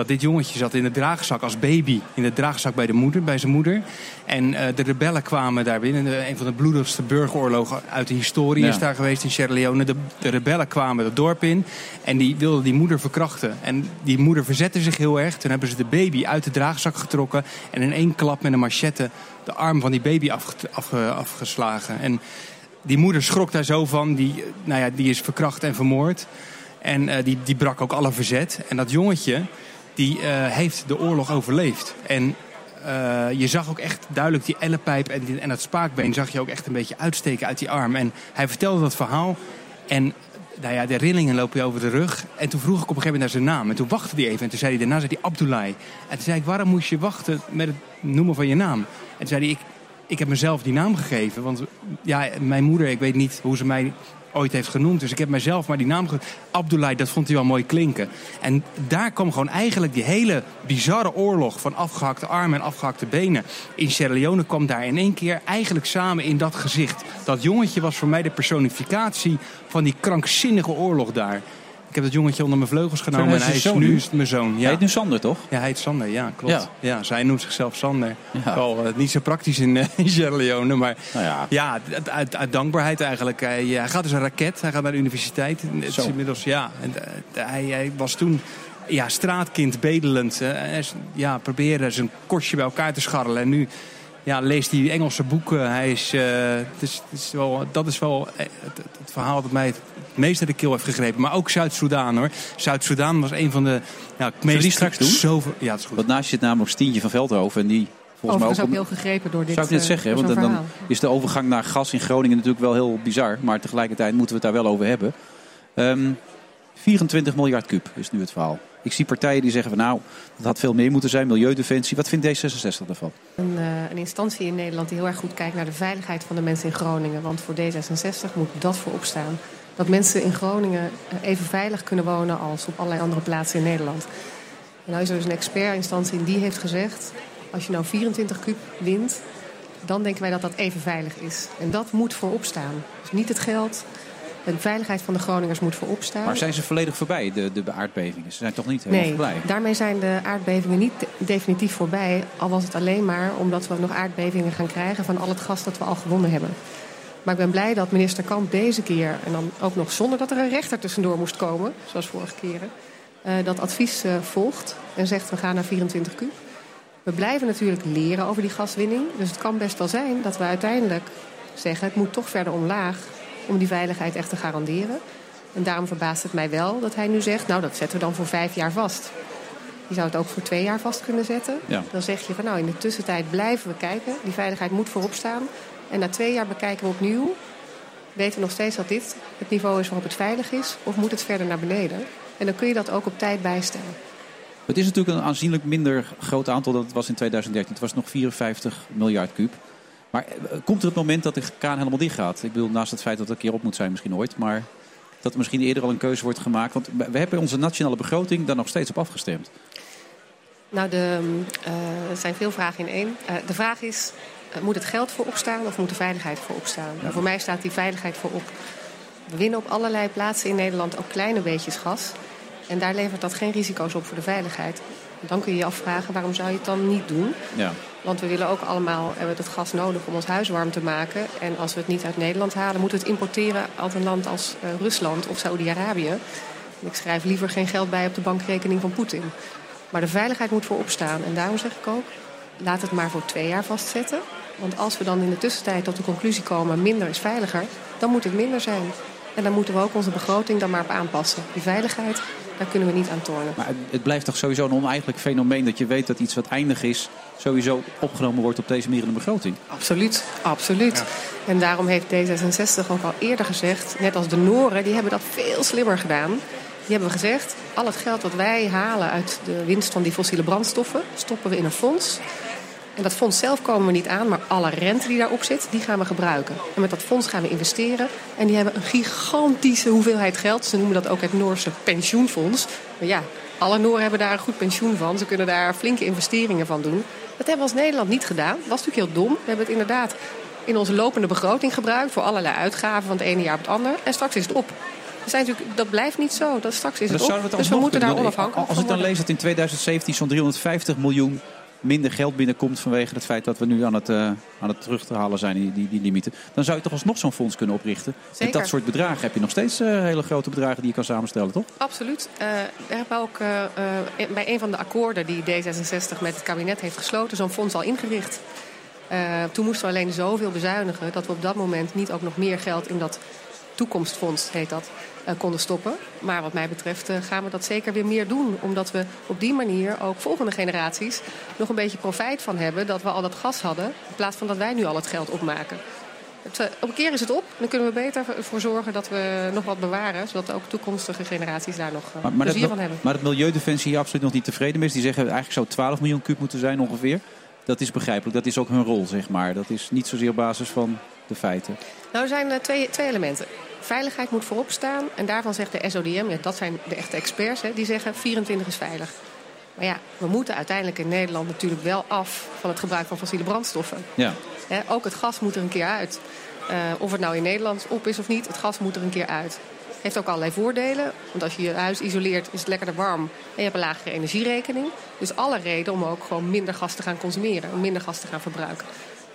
dat dit jongetje zat in de draagzak als baby. In de draagzak bij, de moeder, bij zijn moeder. En eh, de rebellen kwamen daar binnen. De- een van de bloedigste burgeroorlogen uit de historie Ja. is daar geweest in Sierra Leone. De, de rebellen kwamen het dorp in. En die wilden die moeder verkrachten. En die moeder verzette zich heel erg. Toen hebben ze de baby uit de draagzak getrokken. En in één klap met een machette de arm van die baby afge- afge- afgeslagen. En die moeder schrok daar zo van. Die, nou ja, die is verkracht en vermoord. En eh, die, die brak ook alle verzet. En dat jongetje, die eh, heeft de oorlog overleefd. En eh, je zag ook echt duidelijk die ellepijp en, die, en dat spaakbeen... zag je ook echt een beetje uitsteken uit die arm. En hij vertelde dat verhaal. En nou ja, de rillingen lopen je over de rug. En toen vroeg ik op een gegeven moment naar zijn naam. En toen wachtte hij even. En toen zei hij daarna zei hij Abdullah. En toen zei ik, waarom moest je wachten met het noemen van je naam? En toen zei hij, ik, ik heb mezelf die naam gegeven. Want ja, mijn moeder, ik weet niet hoe ze mij ooit heeft genoemd. Dus ik heb mezelf maar die naam gegeven. Abdullah, dat vond hij wel mooi klinken. En daar kwam gewoon eigenlijk die hele bizarre oorlog... van afgehakte armen en afgehakte benen. In Sierra Leone kwam daar in één keer eigenlijk samen in dat gezicht. Dat jongetje was voor mij de personificatie van die krankzinnige oorlog daar. Ik heb dat jongetje onder mijn vleugels genomen en hij is nu is mijn zoon. Ja. Hij heet nu Sander, toch? Ja, hij heet Sander, ja, klopt. Ja. Ja. zij noemt zichzelf Sander. Ja. Wel eh, niet zo praktisch in, eh, in Sierra Leone, maar Nou ja. ja, uit, dankbaarheid eigenlijk. Hij, hij gaat dus een raket, hij gaat naar de universiteit. Het Zo. is inmiddels, ja, en, eh, hij, hij was toen ja, straatkind, bedelend. eh, ja, probeerde zijn kostje bij elkaar te scharrelen. En nu ja, leest hij Engelse boeken. Hij is, eh, het is, het is wel, dat is wel eh, het, het- het verhaal dat mij het meest uit de keel heeft gegrepen. Maar ook Zuid-Soedan hoor. Zuid-Soedan was een van de ja, meest... die straks doen? Zoveel, ja, dat is goed. Want naast je zit namelijk Stientje van Veldhoven. En die volgens mij ook ook... heel gegrepen door dit Zou ik net eh, zeggen, want dan, is de overgang naar gas in Groningen natuurlijk wel heel bizar. Maar tegelijkertijd moeten we het daar wel over hebben. Ehm 24 miljard kuub is nu het verhaal. Ik zie partijen die zeggen van nou, dat had veel meer moeten zijn. Milieudefensie. Wat vindt D66 daarvan? Een, eh, een instantie in Nederland die heel erg goed kijkt naar de veiligheid van de mensen in Groningen. Want voor D66 moet dat voorop staan. Dat mensen in Groningen eh, even veilig kunnen wonen als op allerlei andere plaatsen in Nederland. En nou is er dus een expertinstantie en die heeft gezegd... als je nou 24 kuub wint, dan denken wij dat dat even veilig is. En dat moet voorop staan. Dus niet het geld. De veiligheid van de Groningers moet voorop staan. Maar zijn ze volledig voorbij, de, de aardbevingen? Ze zijn toch niet helemaal Nee, voorbij? daarmee zijn de aardbevingen niet de- definitief voorbij. Al was het alleen maar omdat we nog aardbevingen gaan krijgen van al het gas dat we al gewonnen hebben. Maar ik ben blij dat minister Kamp deze keer, en dan ook nog zonder dat er een rechter tussendoor moest komen, zoals vorige keren, eh, dat advies eh, volgt en zegt we gaan naar 24 kub. We blijven natuurlijk leren over die gaswinning. Dus het kan best wel zijn dat we uiteindelijk zeggen het moet toch verder omlaag om die veiligheid echt te garanderen. En daarom verbaast het mij wel dat hij nu zegt, nou dat zetten we dan voor vijf jaar vast. Je zou het ook voor twee jaar vast kunnen zetten. Ja. Dan zeg je van nou in de tussentijd blijven we kijken. Die veiligheid moet voorop staan. En na twee jaar bekijken we opnieuw. Weten we nog steeds dat dit het niveau is waarop het veilig is? Of moet het verder naar beneden? En dan kun je dat ook op tijd bijstellen. Het is natuurlijk een aanzienlijk minder groot aantal dan het was in 2013. Het was nog 54 miljard kuub. Maar eh, komt er het moment dat de kraan helemaal dicht gaat? Ik bedoel, naast het feit dat het een keer op moet zijn misschien ooit. Maar dat er misschien eerder al een keuze wordt gemaakt. Want we hebben onze nationale begroting daar nog steeds op afgestemd. Nou, de, eh, er zijn veel vragen in één. Eh, de vraag is, moet het geld voorop staan of moet de veiligheid voorop staan? Voor mij staat die veiligheid voorop. We winnen op allerlei plaatsen in Nederland ook kleine beetjes gas. En daar levert dat geen risico's op voor de veiligheid. Dan kun je je afvragen, waarom zou je het dan niet doen? Ja. Want we willen ook allemaal hebben het gas nodig om ons huis warm te maken. En als we het niet uit Nederland halen, moeten we het importeren uit een land als eh, Rusland of Saudi-Arabië. Ik schrijf liever geen geld bij op de bankrekening van Poetin. Maar de veiligheid moet voorop staan. En daarom zeg ik ook, laat het maar voor twee jaar vastzetten. Want als we dan in de tussentijd tot de conclusie komen, minder is veiliger, dan moet het minder zijn. En dan moeten we ook onze begroting dan maar op aanpassen. Die veiligheid, daar kunnen we niet aan tornen. Maar het, het blijft toch sowieso een oneigenlijk fenomeen dat je weet dat iets wat eindig is... sowieso opgenomen wordt op deze manier in de begroting. Absoluut, absoluut. En daarom heeft D66 ook al eerder gezegd, net als de Noren, die hebben dat veel slimmer gedaan. Die hebben gezegd, al het geld wat wij halen uit de winst van die fossiele brandstoffen, stoppen we in een fonds. En dat fonds zelf komen we niet aan, maar alle rente die daarop zit, die gaan we gebruiken. En met dat fonds gaan we investeren. En die hebben een gigantische hoeveelheid geld. Ze noemen dat ook het Noorse pensioenfonds. Maar ja, alle Nooren hebben daar een goed pensioen van. Ze kunnen daar flinke investeringen van doen. Dat hebben we als Nederland niet gedaan. Dat was natuurlijk heel dom. We hebben het inderdaad in onze lopende begroting gebruikt... voor allerlei uitgaven van het ene jaar op het andere. En straks is het op. We zijn natuurlijk, dat blijft niet zo. Dat straks is het op. we Dus we moeten daar onafhankelijk Als van ik dan lees dat in 2017 zo'n 350 miljoen minder geld binnenkomt... vanwege het feit dat we nu aan het, eh, aan het terug te halen zijn, die, die, die limieten... dan zou je toch alsnog zo'n fonds kunnen oprichten. Met Zeker. dat soort bedragen heb je nog steeds eh, hele grote bedragen die je kan samenstellen, toch? Absoluut. Eh, we hebben ook eh, eh, bij een van de akkoorden die D66 met het kabinet heeft gesloten, zo'n fonds al ingericht. Eh, toen moesten we alleen zoveel bezuinigen dat we op dat moment niet ook nog meer geld in dat toekomstfonds, heet dat, eh, konden stoppen. Maar wat mij betreft eh, gaan we dat zeker weer meer doen. Omdat we op die manier ook volgende generaties nog een beetje profijt van hebben dat we al dat gas hadden. In plaats van dat wij nu al het geld opmaken. Het, eh, op een keer is het op. Dan kunnen we beter ervoor zorgen dat we nog wat bewaren. Zodat ook toekomstige generaties daar nog Maar, maar, plezier dat, van hebben. maar dat Milieudefensie hier absoluut nog niet tevreden mee is. Die zeggen eigenlijk zou 12 miljoen kuub moeten zijn ongeveer. Dat is begrijpelijk. Dat is ook hun rol, zeg maar. Dat is niet zozeer op basis van de feiten. Nou, er zijn eh, twee, twee elementen. Veiligheid moet voorop staan. En daarvan zegt de SODM, ja, dat zijn de echte experts, hè, die zeggen 24 is veilig. Maar ja, we moeten uiteindelijk in Nederland natuurlijk wel af van het gebruik van fossiele brandstoffen. Ja. Hè, ook het gas moet er een keer uit. Eh, of het nou in Nederland op is of niet, het gas moet er een keer uit. Heeft ook allerlei voordelen. Want als je je huis isoleert, is het lekkerder warm. En je hebt een lagere energierekening. Dus alle reden om ook gewoon minder gas te gaan consumeren. Om minder gas te gaan verbruiken.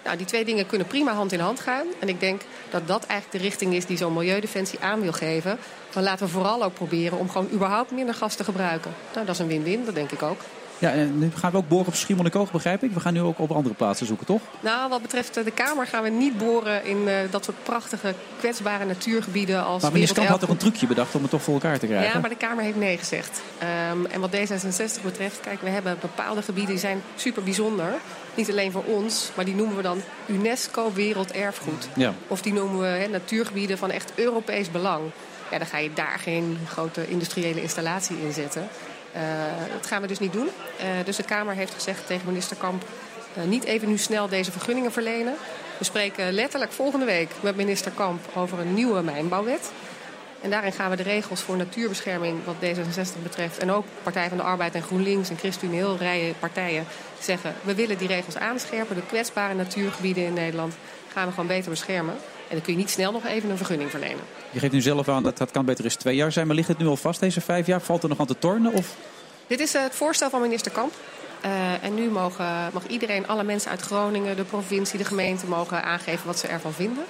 Nou, die twee dingen kunnen prima hand in hand gaan. En ik denk dat dat eigenlijk de richting is die zo'n Milieudefensie aan wil geven. Dan laten we vooral ook proberen om gewoon überhaupt minder gas te gebruiken. Nou, dat is een win-win, dat denk ik ook. Ja, en nu gaan we ook boren op Schiermonnikoog, begrijp ik. We gaan nu ook op andere plaatsen zoeken, toch? Nou, wat betreft eh, de Kamer gaan we niet boren in eh, dat soort prachtige, kwetsbare natuurgebieden als Maar minister Kamp had toch een trucje bedacht om het toch voor elkaar te krijgen? Ja, maar de Kamer heeft nee gezegd. Ehm, en wat D66 betreft, kijk, we hebben bepaalde gebieden die zijn super bijzonder. Niet alleen voor ons, maar die noemen we dan UNESCO Werelderfgoed. Ja. Of die noemen we natuurgebieden van echt Europees belang. Ja, dan ga je daar geen grote industriële installatie in zetten. Eh, dat gaan we dus niet doen. Eh, dus de Kamer heeft gezegd tegen minister Kamp... eh, niet even nu snel deze vergunningen verlenen. We spreken letterlijk volgende week met minister Kamp over een nieuwe mijnbouwwet. En daarin gaan we de regels voor natuurbescherming, wat D66 betreft... en ook Partij van de Arbeid en GroenLinks en ChristenUnie, heel rijen partijen... zeggen, we willen die regels aanscherpen. De kwetsbare natuurgebieden in Nederland gaan we gewoon beter beschermen. Dan kun je niet snel nog even een vergunning verlenen. Je geeft nu zelf aan dat dat kan beter eens twee jaar zijn. Maar ligt het nu al vast, deze vijf jaar? Valt er nog aan te tornen? Of? Dit is eh, het voorstel van minister Kamp. Uh, en nu mogen, mag iedereen, alle mensen uit Groningen, de provincie, de gemeente... mogen aangeven wat ze ervan vinden.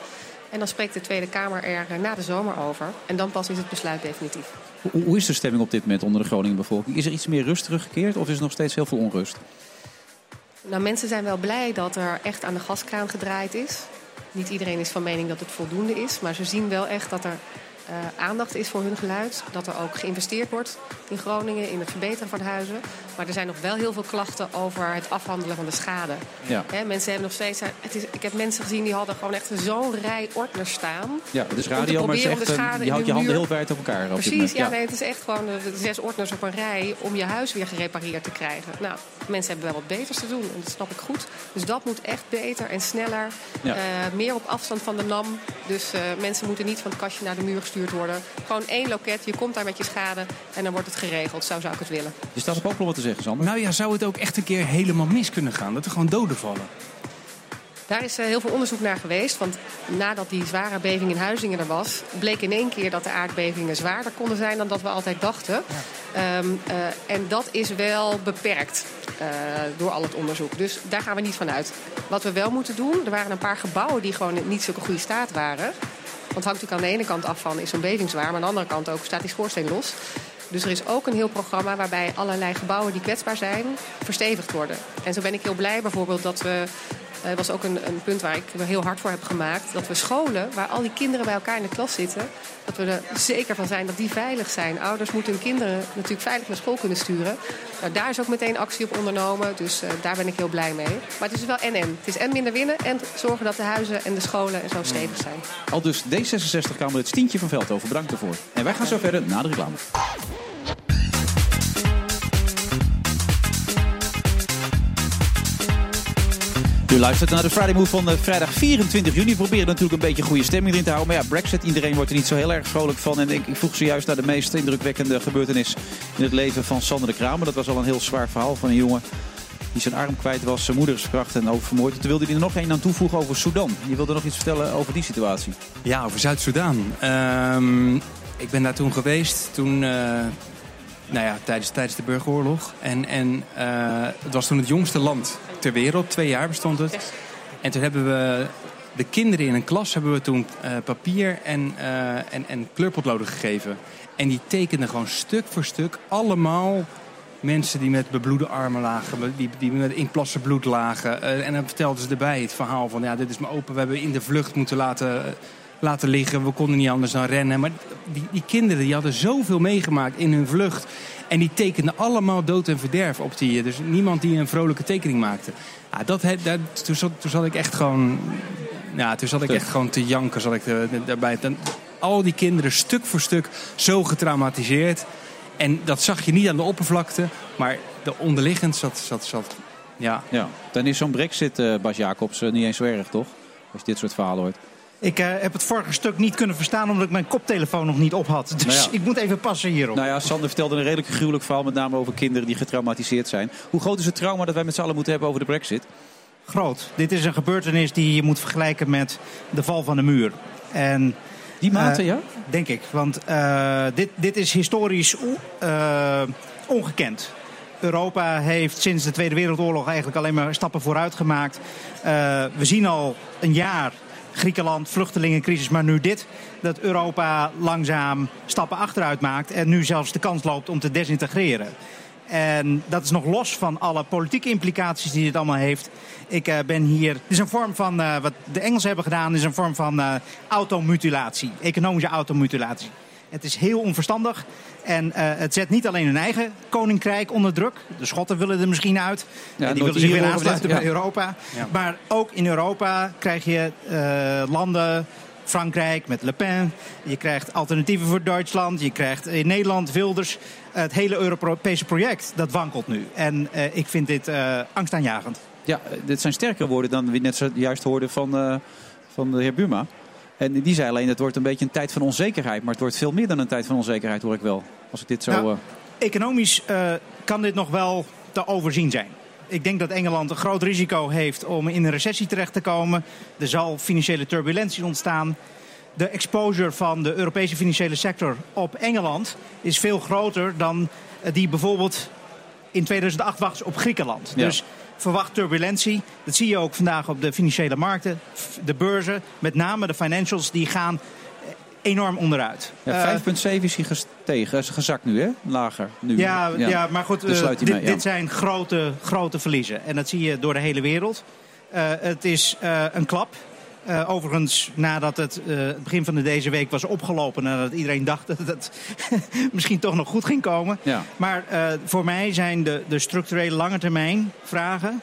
En dan spreekt de Tweede Kamer er eh, na de zomer over. En dan pas is het besluit definitief. Hoe, hoe is de stemming op dit moment onder de Groningen bevolking? Is er iets meer rust teruggekeerd of is er nog steeds heel veel onrust? Nou, mensen zijn wel blij dat er echt aan de gaskraan gedraaid is. Niet iedereen is van mening dat het voldoende is. Maar ze zien wel echt dat er aandacht is voor hun geluid. Dat er ook geïnvesteerd wordt in Groningen in het verbeteren van huizen. Maar er zijn nog wel heel veel klachten over het afhandelen van de schade. Ja. He, mensen hebben nog steeds. Het is, ik heb mensen gezien die hadden gewoon echt zo'n rij ordners staan. Ja, is radio, maar echt, je houdt je handen heel wijd op elkaar. Precies, ja, nee, het is echt gewoon de zes ordners op een rij om je huis weer gerepareerd te krijgen. Nou, mensen hebben wel wat beters te doen en dat snap ik goed. Dus dat moet echt beter en sneller. Ja. Uh, meer op afstand van de NAM. Dus uh, mensen moeten niet van het kastje naar de muur gestuurd worden. Gewoon één loket, je komt daar met je schade en dan wordt het geregeld. Zo zou ik het willen. Je staat op ook wat te zeggen, Sander. Nou ja, zou het ook echt een keer helemaal mis kunnen gaan? Dat er gewoon doden vallen? Daar is uh, heel veel onderzoek naar geweest. Want nadat die zware beving in Huizingen er was... bleek in één keer dat de aardbevingen zwaarder konden zijn... dan dat we altijd dachten. Ja. Um, uh, en dat is wel beperkt uh, door al het onderzoek. Dus daar gaan we niet van uit. Wat we wel moeten doen... er waren een paar gebouwen die gewoon in niet zulke goede staat waren... Want het hangt natuurlijk aan de ene kant af van is zo'n beving zwaar... maar aan de andere kant ook staat die schoorsteen los. Dus er is ook een heel programma waarbij allerlei gebouwen die kwetsbaar zijn... verstevigd worden. En zo ben ik heel blij bijvoorbeeld dat we... Dat uh, was ook een, een, punt waar ik er heel hard voor heb gemaakt. Dat we scholen, waar al die kinderen bij elkaar in de klas zitten... dat we er zeker van zijn dat die veilig zijn. Ouders moeten hun kinderen natuurlijk veilig naar school kunnen sturen. Nou, daar is ook meteen actie op ondernomen. Dus uh, daar ben ik heel blij mee. Maar het is wel en-en. Het is en minder winnen en zorgen dat de huizen en de scholen en zo stevig zijn. Al dus D66-Kamerlid Stientje van Veldhoven. Bedankt ervoor. En wij gaan zo verder na de reclame. U luistert naar de Friday Move van vrijdag 24 juni. We proberen natuurlijk een beetje goede stemming erin te houden. Maar ja, Brexit, iedereen wordt er niet zo heel erg vrolijk van. En ik, vroeg zojuist naar de meest indrukwekkende gebeurtenis in het leven van Sander de Kramer. Dat was al een heel zwaar verhaal van een jongen die zijn arm kwijt was. Zijn moeder is verkracht en ook vermoord. Toen wilde hij er nog één aan toevoegen over Sudan. Je wilde nog iets vertellen over die situatie. Ja, over Zuid-Soedan. Um, ik ben daar toen geweest. Toen... Uh... Nou ja, tijdens, tijdens de burgeroorlog. En, en uh, het was toen het jongste land ter wereld. Twee jaar bestond het. En toen hebben we de kinderen in een klas hebben we toen uh, papier en, uh, en, en kleurpotloden gegeven. En die tekenden gewoon stuk voor stuk allemaal mensen die met bebloede armen lagen, die, die met inplassen bloed lagen. Uh, en dan vertelden ze erbij het verhaal van, ja, dit is me open, we hebben in de vlucht moeten laten, laten liggen. We konden niet anders dan rennen. Maar die, die kinderen die hadden zoveel meegemaakt in hun vlucht. En die tekenden allemaal dood en verderf op die. Dus niemand die een vrolijke tekening maakte. Ja, dat, dat, toen, zat, toen zat ik echt gewoon. Ja, toen zat ik echt gewoon te janken. Zat ik daarbij. Al die kinderen stuk voor stuk zo getraumatiseerd. En dat zag je niet aan de oppervlakte. Maar de onderliggend zat. zat, zat ja. ja. Dan is zo'n brexit, uh, Bas Jacobs, uh, niet eens zo erg, toch? Als je dit soort verhalen hoort. Ik uh, heb het vorige stuk niet kunnen verstaan omdat ik mijn koptelefoon nog niet op had. Dus nou ja. ik moet even passen hierop. Nou ja, Sander vertelde een redelijk gruwelijk verhaal, met name over kinderen die getraumatiseerd zijn. Hoe groot is het trauma dat wij met z'n allen moeten hebben over de brexit? Groot. Dit is een gebeurtenis die je moet vergelijken met de val van de muur. En, die mate, uh, ja? Denk ik. Want uh, dit, dit is historisch ongekend. Europa heeft sinds de Tweede Wereldoorlog eigenlijk alleen maar stappen vooruit gemaakt. we zien al een jaar Griekenland, vluchtelingencrisis, maar nu dit. Dat Europa langzaam stappen achteruit maakt en nu zelfs de kans loopt om te desintegreren. En dat is nog los van alle politieke implicaties die dit allemaal heeft. Ik uh, ben hier. Het is een vorm van. Uh, wat de Engelsen hebben gedaan, is een vorm van uh, automutilatie. Economische automutilatie. Het is heel onverstandig. En uh, het zet niet alleen hun eigen koninkrijk onder druk. De Schotten willen er misschien uit. Ja, die willen zich weer aansluiten bij ja. Europa. Ja. Maar ook in Europa krijg je uh, landen. Frankrijk met Le Pen. Je krijgt alternatieven voor Duitsland. Je krijgt in Nederland Wilders. Het hele Europese project, dat wankelt nu. En uh, ik vind dit angstaanjagend. Ja, dit zijn sterkere woorden dan we net zojuist hoorden van, van de heer Buma. En die zei alleen, het wordt een beetje een tijd van onzekerheid. Maar het wordt veel meer dan een tijd van onzekerheid, hoor ik wel. Als ik dit zo... Nou, eh, Economisch eh, kan dit nog wel te overzien zijn. Ik denk dat Engeland een groot risico heeft om in een recessie terecht te komen. Er zal financiële turbulentie ontstaan. De exposure van de Europese financiële sector op Engeland is veel groter dan die bijvoorbeeld in 2008 was op Griekenland. Ja. Dus verwacht turbulentie. Dat zie je ook vandaag op de financiële markten. De beurzen, met name de financials, die gaan eh, enorm onderuit. ja, Eh, 5,7 is hij gestegen. Is gezakt nu, hè? Lager. Nu. ja, ja. maar goed, Dus eh, dit, mee, ja. dit zijn grote, grote verliezen. En dat zie je door de hele wereld. Het is een klap. Eh, overigens, nadat het eh, begin van de deze week was opgelopen... nadat iedereen dacht dat het <laughs> misschien toch nog goed ging komen. Ja. Maar eh, voor mij zijn de, de structurele langetermijn vragen...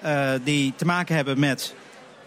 eh, die te maken hebben met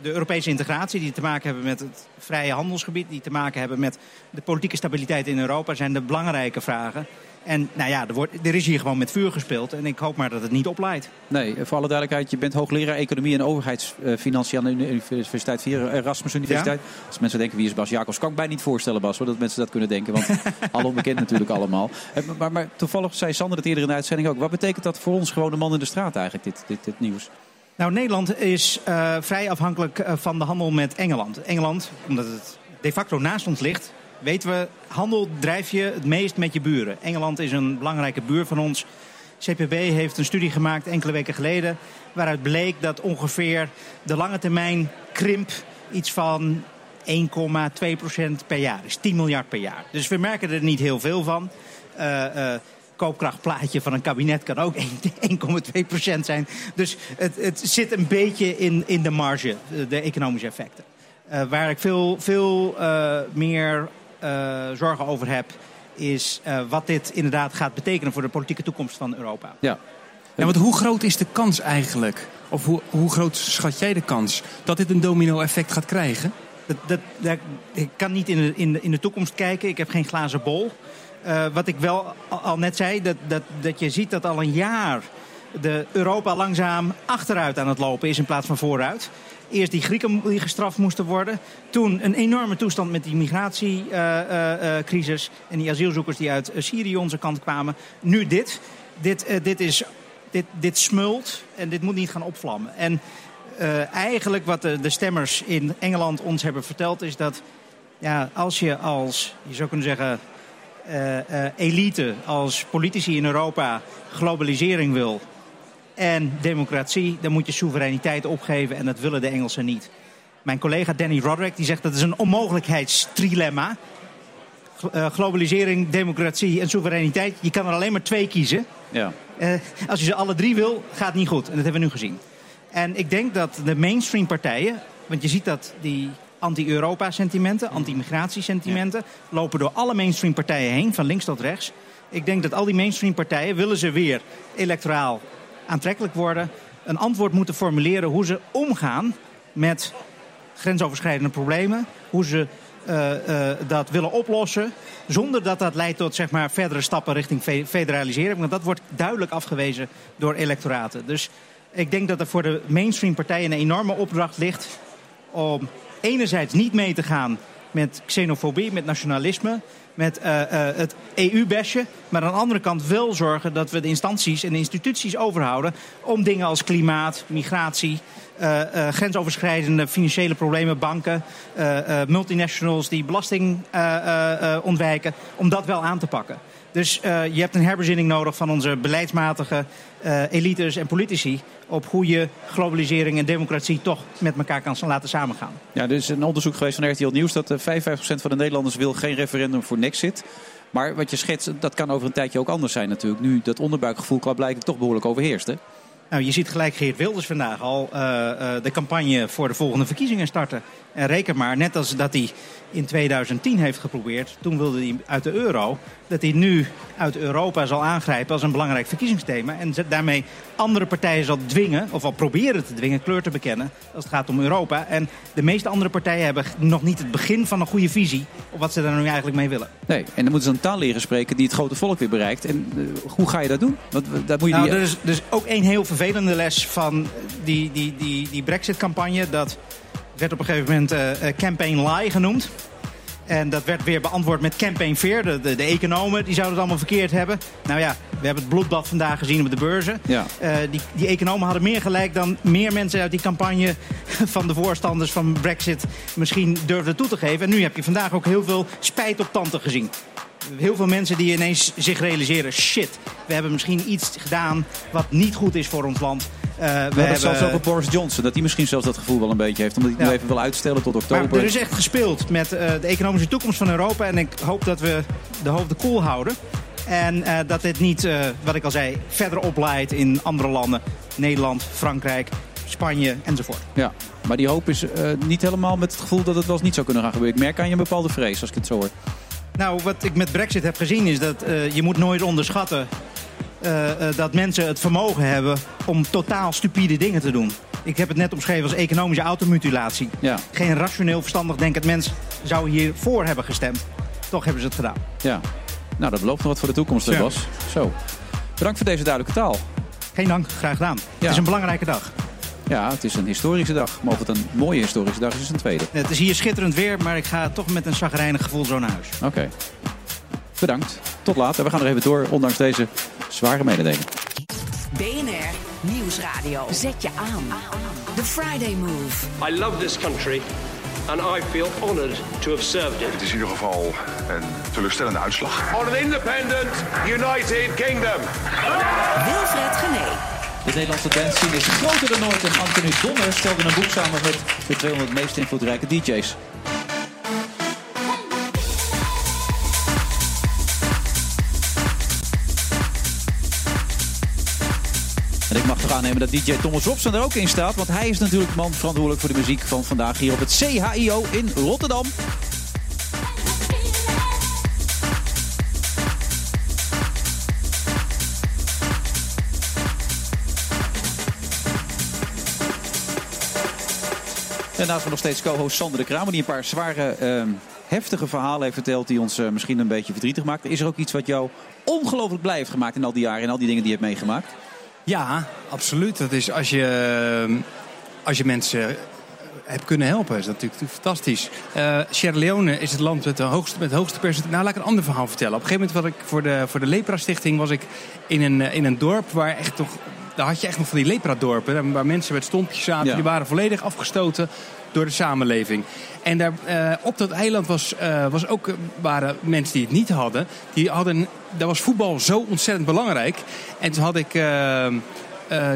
de Europese integratie... die te maken hebben met het vrije handelsgebied... die te maken hebben met de politieke stabiliteit in Europa... zijn de belangrijke vragen. En nou ja, er, wordt, er is hier gewoon met vuur gespeeld. En ik hoop maar dat het niet oplaait. Nee, voor alle duidelijkheid, je bent hoogleraar economie en overheidsfinanciën aan de Universiteit Erasmus Universiteit. Als mensen denken wie is Bas Jacobs, kan ik mij niet voorstellen Bas, hoor, dat mensen dat kunnen denken. Want <laughs> al onbekend natuurlijk allemaal. Eh, Maar, maar toevallig zei Sander het eerder in de uitzending ook. Wat betekent dat voor ons gewoon de man in de straat eigenlijk, dit, dit, dit nieuws? Nou, Nederland is eh, vrij afhankelijk eh, van de handel met Engeland. Engeland, omdat het de facto naast ons ligt, weten we, handel drijf je het meest met je buren. Engeland is een belangrijke buur van ons. CPB heeft een studie gemaakt enkele weken geleden, waaruit bleek dat ongeveer de lange termijn krimp iets van 1,2% per jaar is. 10 miljard per jaar. Dus we merken er niet heel veel van. Eh, koopkrachtplaatje van een kabinet kan ook <laughs> 1,2% zijn. Dus het, het zit een beetje in, in de marge, de economische effecten. Eh, waar ik veel, veel meer zorgen over heb, is eh, wat dit inderdaad gaat betekenen voor de politieke toekomst van Europa. Ja. Ja, want hoe groot is de kans eigenlijk? Of hoe, hoe groot schat jij de kans dat dit een domino-effect gaat krijgen? Dat, dat, dat- ik kan niet in de, in, de, in de toekomst kijken. Ik heb geen glazen bol. Eh, wat ik wel al, al net zei, dat, dat, dat je ziet dat al een jaar de Europa langzaam achteruit aan het lopen is in plaats van vooruit. Eerst die Grieken die gestraft moesten worden. Toen een enorme toestand met die migratiecrisis en die asielzoekers die uit eh, Syrië onze kant kwamen. Nu dit. Dit, eh, dit, is, dit, dit smult en dit moet niet gaan opvlammen. En eh, eigenlijk wat de, de stemmers in Engeland ons hebben verteld is dat ja, als je als, je zou kunnen zeggen, eh, eh, elite, als politici in Europa globalisering wil en democratie, dan moet je soevereiniteit opgeven en dat willen de Engelsen niet. Mijn collega Danny Roderick die zegt dat is een onmogelijkheidstrilemma. Eh, globalisering, democratie en soevereiniteit, je kan er alleen maar twee kiezen. Ja. Eh, als je ze alle drie wil, gaat het niet goed. En dat hebben we nu gezien. En ik denk dat de mainstream partijen, want je ziet dat die anti-Europa-sentimenten, anti-migratie-sentimenten, lopen door alle mainstream partijen heen, van links tot rechts. Ik denk dat al die mainstream partijen, willen ze weer electoraal aantrekkelijk worden, een antwoord moeten formuleren hoe ze omgaan met grensoverschrijdende problemen. Hoe ze eh, eh, dat willen oplossen. Zonder dat dat leidt tot zeg maar, verdere stappen richting fe- federalisering. Want dat wordt duidelijk afgewezen door electoraten. Dus ik denk dat er voor de mainstream partijen een enorme opdracht ligt. Om enerzijds niet mee te gaan met xenofobie, met nationalisme. Met eh, eh, het EU-besje. Maar aan de andere kant wel zorgen dat we de instanties en de instituties overhouden. Om dingen als klimaat, migratie, eh, grensoverschrijdende financiële problemen, banken, multinationals die belasting ontwijken, om dat wel aan te pakken. Dus eh, je hebt een herbezinning nodig van onze beleidsmatige eh, elites en politici op hoe je globalisering en democratie toch met elkaar kan laten samengaan. Ja, er is een onderzoek geweest van RTL Nieuws dat eh, 55% van de Nederlanders wil geen referendum voor Nexit. Maar wat je schetst, dat kan over een tijdje ook anders zijn natuurlijk. Nu dat onderbuikgevoel qua blijkbaar toch behoorlijk overheerst. Hè? Nou, je ziet gelijk Geert Wilders vandaag al eh, eh, de campagne voor de volgende verkiezingen starten. En reken maar, net als dat hij in 2010 heeft geprobeerd, toen wilde hij uit de euro, dat hij nu uit Europa zal aangrijpen als een belangrijk verkiezingsthema. En daarmee andere partijen zal dwingen, of al proberen te dwingen, kleur te bekennen als het gaat om Europa. En de meeste andere partijen hebben nog niet het begin van een goede visie op wat ze daar nu eigenlijk mee willen. Nee, en dan moeten ze een taal leren spreken die het grote volk weer bereikt. En eh, hoe ga je dat doen? Want eh, dat moet je Nou, die... er is, er is ook één heel vervelende les van die, die, die, die Brexit-campagne. Dat werd op een gegeven moment eh, Campaign Lie genoemd. En dat werd weer beantwoord met Campaign Fear. De, de, de economen die zouden het allemaal verkeerd hebben. Nou ja, we hebben het bloedbad vandaag gezien op de beurzen. Ja. Eh, die, die economen hadden meer gelijk dan meer mensen uit die campagne <laughs> van de voorstanders van Brexit misschien durfden toe te geven. En nu heb je vandaag ook heel veel spijt op tanden gezien. Heel veel mensen die ineens zich realiseren: shit, we hebben misschien iets gedaan wat niet goed is voor ons land. Eh, we We hebben het zelfs over Boris Johnson. Dat hij misschien zelfs dat gevoel wel een beetje heeft. Omdat hij het nu even wil uitstellen tot Maar oktober. er is echt gespeeld met eh, de economische toekomst van Europa. En ik hoop dat we de hoofden koel houden. En eh, dat dit niet, wat ik al zei, verder opleidt in andere landen. Nederland, Frankrijk, Spanje enzovoort. Ja, maar die hoop is niet helemaal met het gevoel dat het wel eens niet zou kunnen gaan gebeuren. Ik merk aan je een bepaalde vrees als ik het zo hoor. Nou, wat ik met Brexit heb gezien is dat je moet nooit onderschatten... eh, eh, dat mensen het vermogen hebben om totaal stupide dingen te doen. Ik heb het net omschreven als economische automutilatie. Ja. Geen rationeel verstandig denkend mens zou hiervoor hebben gestemd. Toch hebben ze het gedaan. Ja. Nou, dat belooft nog wat voor de toekomst, Ja. ja. Bas. Zo. Bedankt voor deze duidelijke taal. Geen dank, graag gedaan. Het is een belangrijke dag. Ja, het is een historische dag. Maar of het een mooie historische dag is, is een tweede. Het is hier schitterend weer, maar ik ga toch met een zagrijnig gevoel zo naar huis. Oké. Bedankt. Tot later. We gaan er even door, ondanks deze zware mededeling. BNR Nieuwsradio. Zet je aan. The Friday Move. I love this country and I feel honored to have served it. Het is in ieder geval een teleurstellende uitslag. On an independent United Kingdom. Wilfred Gené. De Nederlandse dancescene is groter dan ooit. En Anthony Donner stelde een boek samen met de 200 meest invloedrijke DJ's. Ik mag toch aannemen dat DJ Thomas Robson er ook in staat. Want hij is natuurlijk de man verantwoordelijk voor de muziek van vandaag hier op het CHIO in Rotterdam. En naast me nog steeds co-host Sander de Kramer, die een paar zware, ehm, heftige verhalen heeft verteld. die ons eh, misschien een beetje verdrietig maakt. Is er ook iets wat jou ongelooflijk blij heeft gemaakt in al die jaren en al die dingen die je hebt meegemaakt? Ja, absoluut. Dat is als je, eh, als je mensen eh, hebt kunnen helpen, is dat natuurlijk fantastisch. Eh Sierra Leone is het land met, de hoogste, met het hoogste percentage. Nou, laat ik een ander verhaal vertellen. Op een gegeven moment was ik voor de, voor de Lepra Stichting was ik in een, in een dorp waar echt toch. Daar had je echt nog van die lepra-dorpen. Waar mensen met stompjes zaten. Ja. Die waren volledig afgestoten door de samenleving. En daar, eh, op dat eiland was, eh, was ook, eh, waren mensen die het niet hadden. Die hadden daar was voetbal zo ontzettend belangrijk. En toen had ik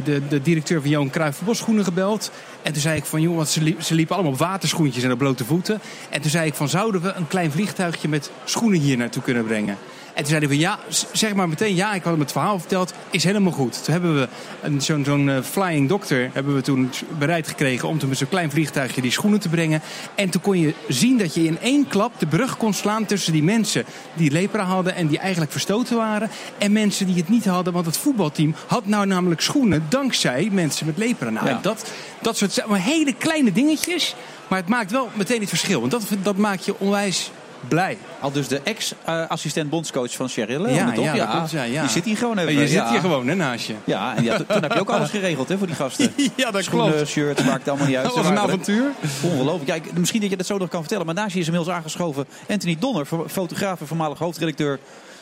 de, de directeur van Johan Cruijff voetbalschoenen gebeld. En toen zei ik van, joh, ze, liep- ze liepen allemaal op waterschoentjes en op blote voeten. En toen zei ik van, zouden we een klein vliegtuigje met schoenen hier naartoe kunnen brengen? En toen zei hij van, ja, zeg maar meteen ja. Ik had hem het verhaal verteld, is helemaal goed. Toen hebben we een- zo'n zo'n eh, flying doctor hebben we toen bereid gekregen... om toen met zo'n klein vliegtuigje die schoenen te brengen. En toen kon je zien dat je in één klap de brug kon slaan... tussen die mensen die lepra hadden en die eigenlijk verstoten waren... en mensen die het niet hadden, want het voetbalteam had nou namelijk schoenen... dankzij mensen met lepra. Nou, Ja. dat, dat soort hele kleine dingetjes... maar het maakt wel meteen het verschil. Want dat, dat maakt je onwijs blij. Al dus de ex-assistent bondscoach van Leone, Ja, toch? ja, dat klopt, ja, ja. Die zit hier gewoon even. Je zit ja. hier gewoon, hè, naast je. Ja, en ja, to- toen heb je ook alles geregeld hè, voor die gasten. <laughs> Ja, dat Schoenen, klopt. shirts, maakt allemaal niet uit. Dat was een avontuur. Ongelooflijk. Ja, ik- misschien dat je dat zo nog kan vertellen. Maar naast je is inmiddels aangeschoven Anthony Donner, fo- fotograaf en voormalig hoofdredacteur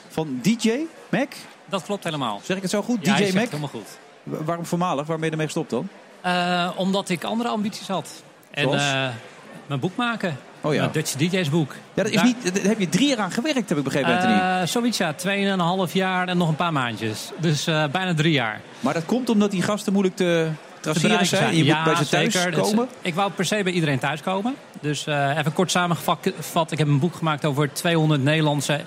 van DJ Mac. Dat klopt helemaal. Zeg ik het zo goed? Ja, DJ Mac? helemaal goed. Wa- Waarom voormalig? Waar ben je ermee gestopt dan? Eh, omdat ik andere ambities had. En Zoals? eh, mijn boek maken. Oh ja. Mijn Dutch DJ's boek. Ja, dat is Daar- niet, daar heb je drie jaar aan gewerkt, heb ik begrepen, Anthony. Eh, zoiets ja, tweeënhalf jaar en nog een paar maandjes. Dus eh, bijna drie jaar. Maar dat komt omdat die gasten moeilijk te traceren bereiken zijn. Je ja, moet bij ze thuis zeker. Dus, komen. ik wou per se bij iedereen thuiskomen. Dus eh, even kort samengevat. Ik heb een boek gemaakt over 200 Nederlandse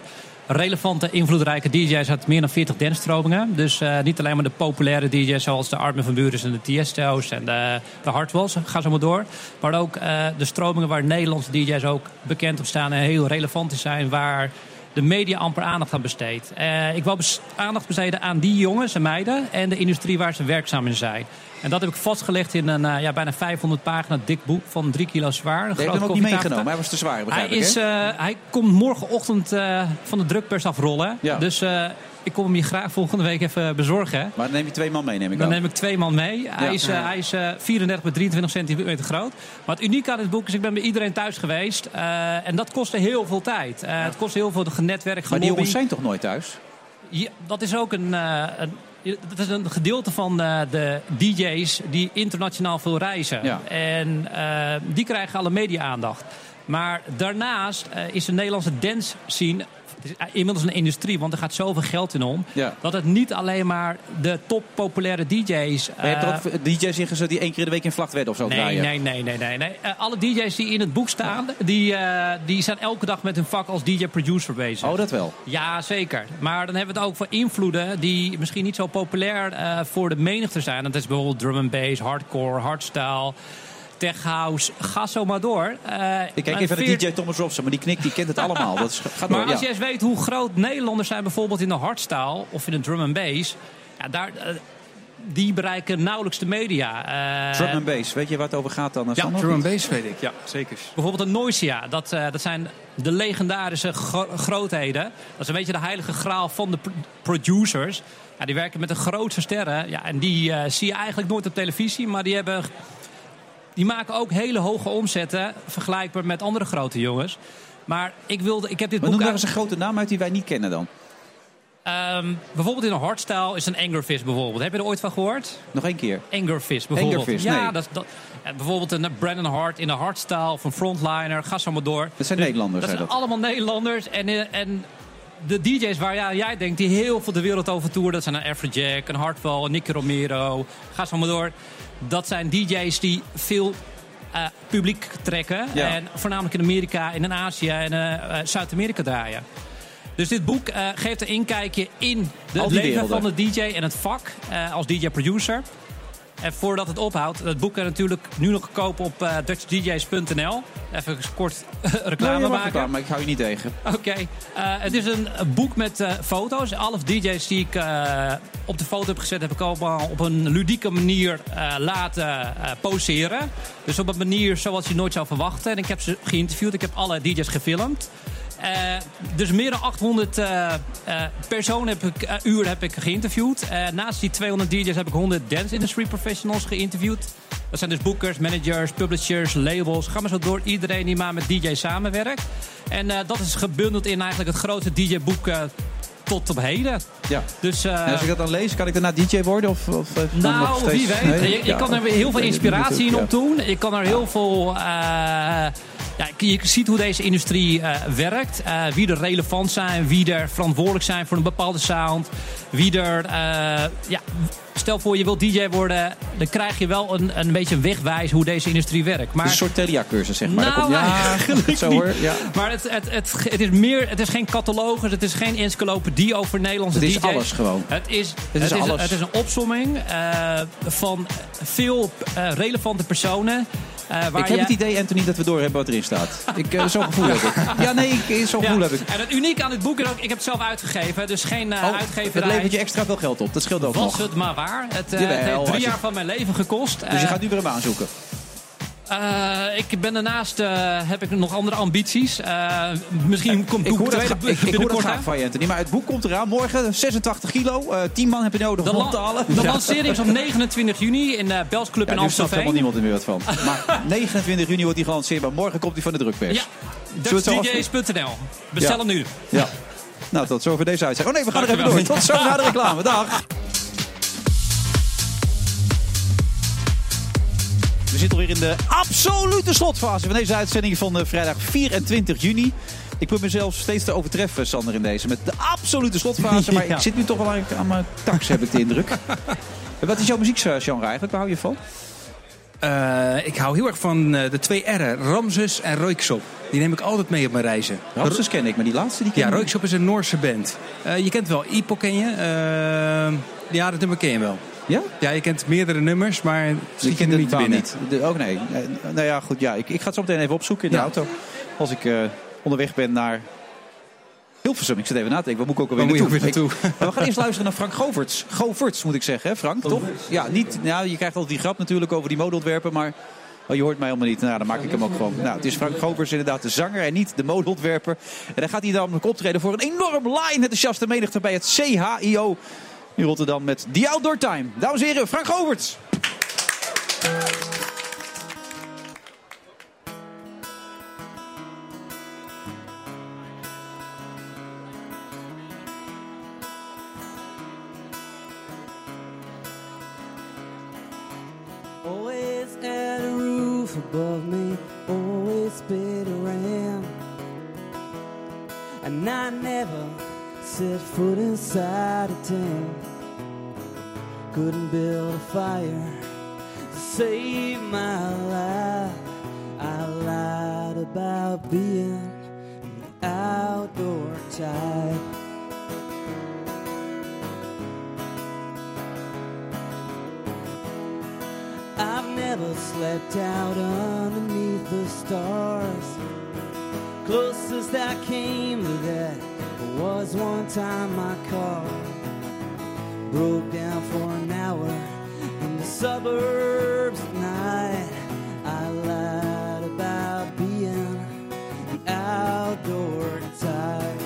relevante, invloedrijke DJ's uit meer dan 40 dansstromingen. Dus eh, niet alleen maar de populaire DJ's zoals de Armin van Buren en de Tiesto's en de, de Hardwells. Ga zo maar door. Maar ook eh, de stromingen waar Nederlandse DJ's ook bekend op staan en heel relevant zijn. Waar de media amper aandacht aan besteedt. Eh, ik wil aandacht besteden aan die jongens en meiden en de industrie waar ze werkzaam in zijn. En dat heb ik vastgelegd in een eh, ja, bijna 500 pagina dik boek van 3 kilo zwaar. Een hebt grote hem ook niet meegenomen. Hij was te zwaar, begrijp Hij, ik, is, eh, hij komt morgenochtend van de drukpers afrollen. Ja. Dus ik kom hem je graag volgende week even bezorgen. Hè. Maar dan neem je twee man mee, neem ik Dan aan. neem ik twee man mee. Hij is, eh, hij is eh, 34 bij 23 centimeter groot. Maar het unieke aan dit boek is, ik ben bij iedereen thuis geweest. eh, en dat kostte heel veel tijd. Eh, Het kostte heel veel genetwerk, Maar die jongens zijn toch nooit thuis? Ja, dat is ook een, een, dat is een gedeelte van de DJ's die internationaal veel reizen. Ja. En die krijgen alle media-aandacht. Maar daarnaast is de Nederlandse dance scene het is inmiddels een industrie, want er gaat zoveel geld in om. Ja. Dat het niet alleen maar de top populaire DJ's. Maar je hebt eh, er ook DJ's in gezet die één keer in de week in Vlachtwed of zo Nee, draaien. nee, nee, nee, nee. nee. Eh, alle DJ's die in het boek staan, die, eh, die zijn elke dag met hun vak als DJ-producer bezig. Oh, dat wel. Ja, zeker. Maar dan hebben we het ook voor invloeden die misschien niet zo populair eh, voor de menigte zijn. Dat is bijvoorbeeld drum and bass, hardcore, hardstyle, tech house. Ga zo maar door. Eh, Ik kijk even naar veert- DJ Thomas Robson, maar die knikt, die kent het allemaal. Dat is, gaat maar door, als ja. je eens weet hoe groot Nederlanders zijn, bijvoorbeeld in de hardstyle of in de drum and bass, ja, daar, eh, die bereiken nauwelijks de media. Eh, Drum and bass, weet je waar het over gaat dan? Ja? Drum and bass weet ik, ja, zeker. Bijvoorbeeld een Noisia, dat, eh, dat zijn de legendarische gro- grootheden. Dat is een beetje de heilige graal van de pro- producers. Ja, die werken met de grootste sterren. Ja, en die zie je eigenlijk nooit op televisie, maar die, hebben, die maken ook hele hoge omzetten, vergelijkbaar met andere grote jongens. Maar ik, wilde, ik heb dit Maar boek... noem eens een grote naam uit die wij niet kennen dan. Ehm, bijvoorbeeld in een hardstyle is een Angerfish bijvoorbeeld. Heb je er ooit van gehoord? Nog één keer. Angerfish bijvoorbeeld. Angerfish, ja, nee. dat, dat, bijvoorbeeld een Brandon Hart in de hardstyle een frontliner. Ga zo maar door. Dat zijn Nederlanders, Dat zijn dat? allemaal Nederlanders. En, eh, en de DJ's waar ja, jij denkt, die heel veel de wereld over toeren. Dat zijn een Afrojack, een Hartwell, een Nicky Romero. Ga zo maar door. Dat zijn DJ's die veel eh, publiek trekken. Ja. En voornamelijk in Amerika, en in Azië en eh, eh, Zuid-Amerika draaien. Dus dit boek geeft een inkijkje in de, het leven werelden. van de DJ en het vak als DJ-producer. En voordat het ophoudt, het boek kan natuurlijk nu nog kopen op eh dutchdjs.nl. Even kort reclame je mag maken. reclame, maar ik hou je niet tegen. Oké, eh, het is een boek met eh, foto's. Alle DJ's die ik eh, op de foto heb gezet, heb ik allemaal op een ludieke manier eh, laten eh, poseren. Dus op een manier zoals je nooit zou verwachten. En ik heb ze geïnterviewd, ik heb alle DJ's gefilmd. Eh, dus meer dan 800 eh, eh, personen heb ik, uur heb ik geïnterviewd. Naast die 200 DJ's heb ik 100 dance industry professionals geïnterviewd. Dat zijn dus boekers, managers, publishers, labels. Ga maar zo door. Iedereen die maar met DJ samenwerkt. En dat is gebundeld in eigenlijk het grootste DJ-boek tot op heden. Ja. Dus, En als ik dat dan lees, kan ik daarna DJ worden? Of, of, nog nou, steeds- wie weet. Nee? Ja, kan er heel veel inspiratie in opdoen. Je kan er heel veel... ja, je ziet hoe deze industrie eh, werkt. Eh, wie er relevant zijn. Wie er verantwoordelijk zijn voor een bepaalde sound. Wie er... eh, ja, stel voor je wilt DJ worden. Dan krijg je wel een, een beetje een wegwijs hoe deze industrie werkt. Maar, Een soort Telia-cursus, zeg maar. Nou, komt- ja, <laughs> eigenlijk zo niet. hoor. Ja. Maar het, het, het, het is meer, het is geen catalogus, het is geen encyclopedie over Nederlandse Het is DJ's. alles gewoon. Het is, Het het is is, alles. het is een opsomming van veel relevante personen. Eh, Ik heb het idee, Anthony, dat we door hebben wat erin staat. <laughs> Ik, eh, zo'n gevoel heb ik. Ja, nee, ik, zo'n Ja, gevoel heb ik. En het unieke aan dit boek is ook, ik heb het zelf uitgegeven, dus geen uh, Oh, uitgeverij. het levert je extra veel geld op. Dat scheelt ook Was nog. het maar waar. Het, eh, heeft drie jaar van mijn leven gekost. Dus je Eh, gaat nu weer een baan zoeken. Eh, ik ben daarnaast eh, heb ik nog andere ambities. Eh, misschien komt Ik dat, 2 gra- ik, ik hoor dat graag van je, Anthony. Maar het boek komt eraan. Morgen 86 kilo. eh 10 man heb je nodig De, om op te halen. de Ja. lancering is op 29 juni in de Bels Club Ja, in nu snapt helemaal niemand er meer wat van. <laughs> Maar 29 juni wordt hij gelanceerd. Maar morgen komt hij van de drukpers. Ja, DutsDJ's.nl. Bestel Ja. hem nu. Ja. Nou, tot zover deze uitzending. Oh nee, we gaan er even door. Tot zo na de reclame. Dag. <laughs> We zitten alweer in de absolute slotfase van deze uitzending van eh, vrijdag 24 juni. Ik probeer mezelf steeds te overtreffen, Sander, in deze. Met de absolute slotfase. <laughs> Maar Ja. ik zit nu toch wel aan, mijn tax, heb ik de indruk. <laughs> Wat is jouw muziekgenre eigenlijk? Waar hou je van? Eh, ik hou heel erg van eh, de twee R'en, Ramses en Roykshop. Die neem ik altijd mee op mijn reizen. Ramses ken ik, maar die laatste die ken Ja, ik. Roykshop is een Noorse band. Je kent wel Ipo, ken je? Ja, dat nummer ken je wel. Ja? Ja, je kent meerdere nummers, maar schiet je er niet binnen. niet. De, ook nee. Eh, Nou ja, goed. Ja, ik, ik ga het zo meteen even opzoeken in de Ja. auto. Als ik eh, onderweg ben naar Hilversum. Ik zit even na te denken. Waar moet ik ook alweer naartoe? weer Ik- maar <laughs> we gaan eerst luisteren naar Frank Goverts. Goverts moet ik zeggen, hè Frank? Toch? Ja, niet, nou, je krijgt altijd die grap natuurlijk over die modeontwerpen. Maar Oh, je hoort mij helemaal niet. Nou, dan maak ik hem ook gewoon. Nou, het is Frank Govers inderdaad de zanger en niet de modeontwerper. En dan gaat hij dan ook optreden voor een enorm line enthousiaste menigte bij het CHIO in Rotterdam met The Outdoor Time. Dames en heren, Frank Goverts. Always had a roof above me, always paid a rent. And I never set foot inside a tent. Couldn't build a fire to save my life. I lied about being the outdoor type. I've never slept out underneath the stars. Closest I came to that was one time my car broke down for an hour in the suburbs at night. I lied about being the outdoor type.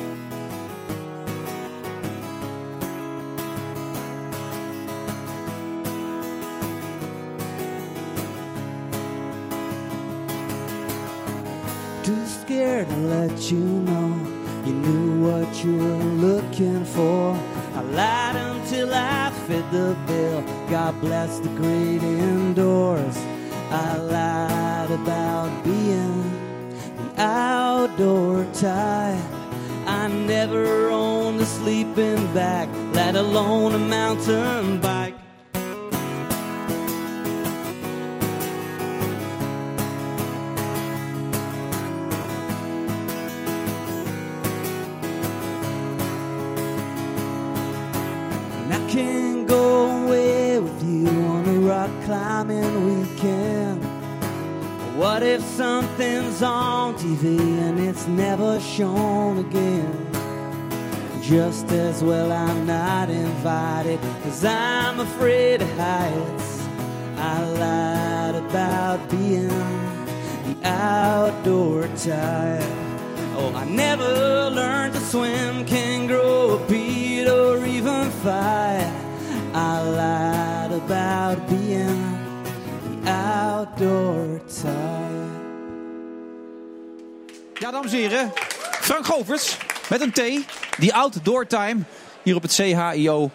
Too scared to let you know you were looking for. I lied until I fit the bill. God bless the great indoors. I lied about being the outdoor type. I never owned a sleeping bag, let alone a mountain bike. If something's on TV and it's never shown again? Just as well I'm not invited, cause I'm afraid of heights. I lied about being the outdoor type. Oh, I never learned to swim, can grow a beard or even fight. I lied about being the outdoor type. Ja, dames en heren. Frank Govers met een T. Die Outdoor Time. Hier op het CHIO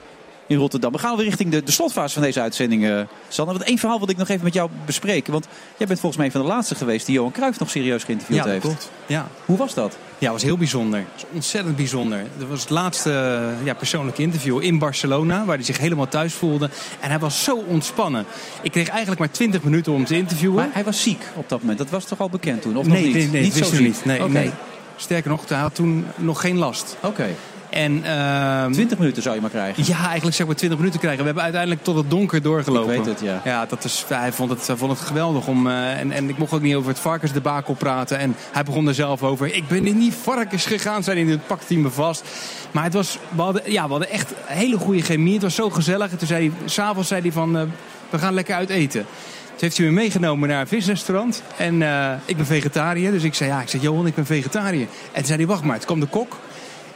in Rotterdam. We gaan weer richting de, de slotfase van deze uitzending, eh Sander. Want één verhaal wil ik nog even met jou bespreken. Want jij bent volgens mij een van de laatste geweest die Johan Cruijff nog serieus geïnterviewd Ja, heeft. klopt. Ja. Hoe was dat? Ja, het was heel bijzonder. Was ontzettend bijzonder. Dat was het laatste eh, ja, persoonlijke interview in Barcelona, waar hij zich helemaal thuis voelde. En hij was zo ontspannen. Ik kreeg eigenlijk maar 20 minuten om te interviewen. Maar hij was ziek op dat moment. Dat was toch al bekend toen? Of nee, nog niet? nee, nee, niet dat zo niet. Nee, nee. Sterker nog, hij had toen nog geen last. Oké. En, ehm, 20 minuten zou je maar krijgen. Ja, eigenlijk zeg maar 20 minuten krijgen. We hebben uiteindelijk tot het donker doorgelopen. Ik weet het, ja. Ja, dat is, hij, vond het, hij vond het geweldig. Om, eh, en, en ik mocht ook niet over het varkensdebakel praten. En hij begon er zelf over. Ik ben in die varkens gegaan, zei hij. Het pakte hij me vast. Maar het was, we, hadden, ja, we hadden echt hele goede chemie. Het was zo gezellig. En toen zei hij, s'avonds zei hij van, eh, we gaan lekker uit eten. Toen heeft hij me meegenomen naar een visrestaurant. En eh, ik ben vegetariër. Dus ik zei, ja, ik zeg, Johan, ik ben vegetariër. En toen zei hij, wacht maar, toen kwam de kok.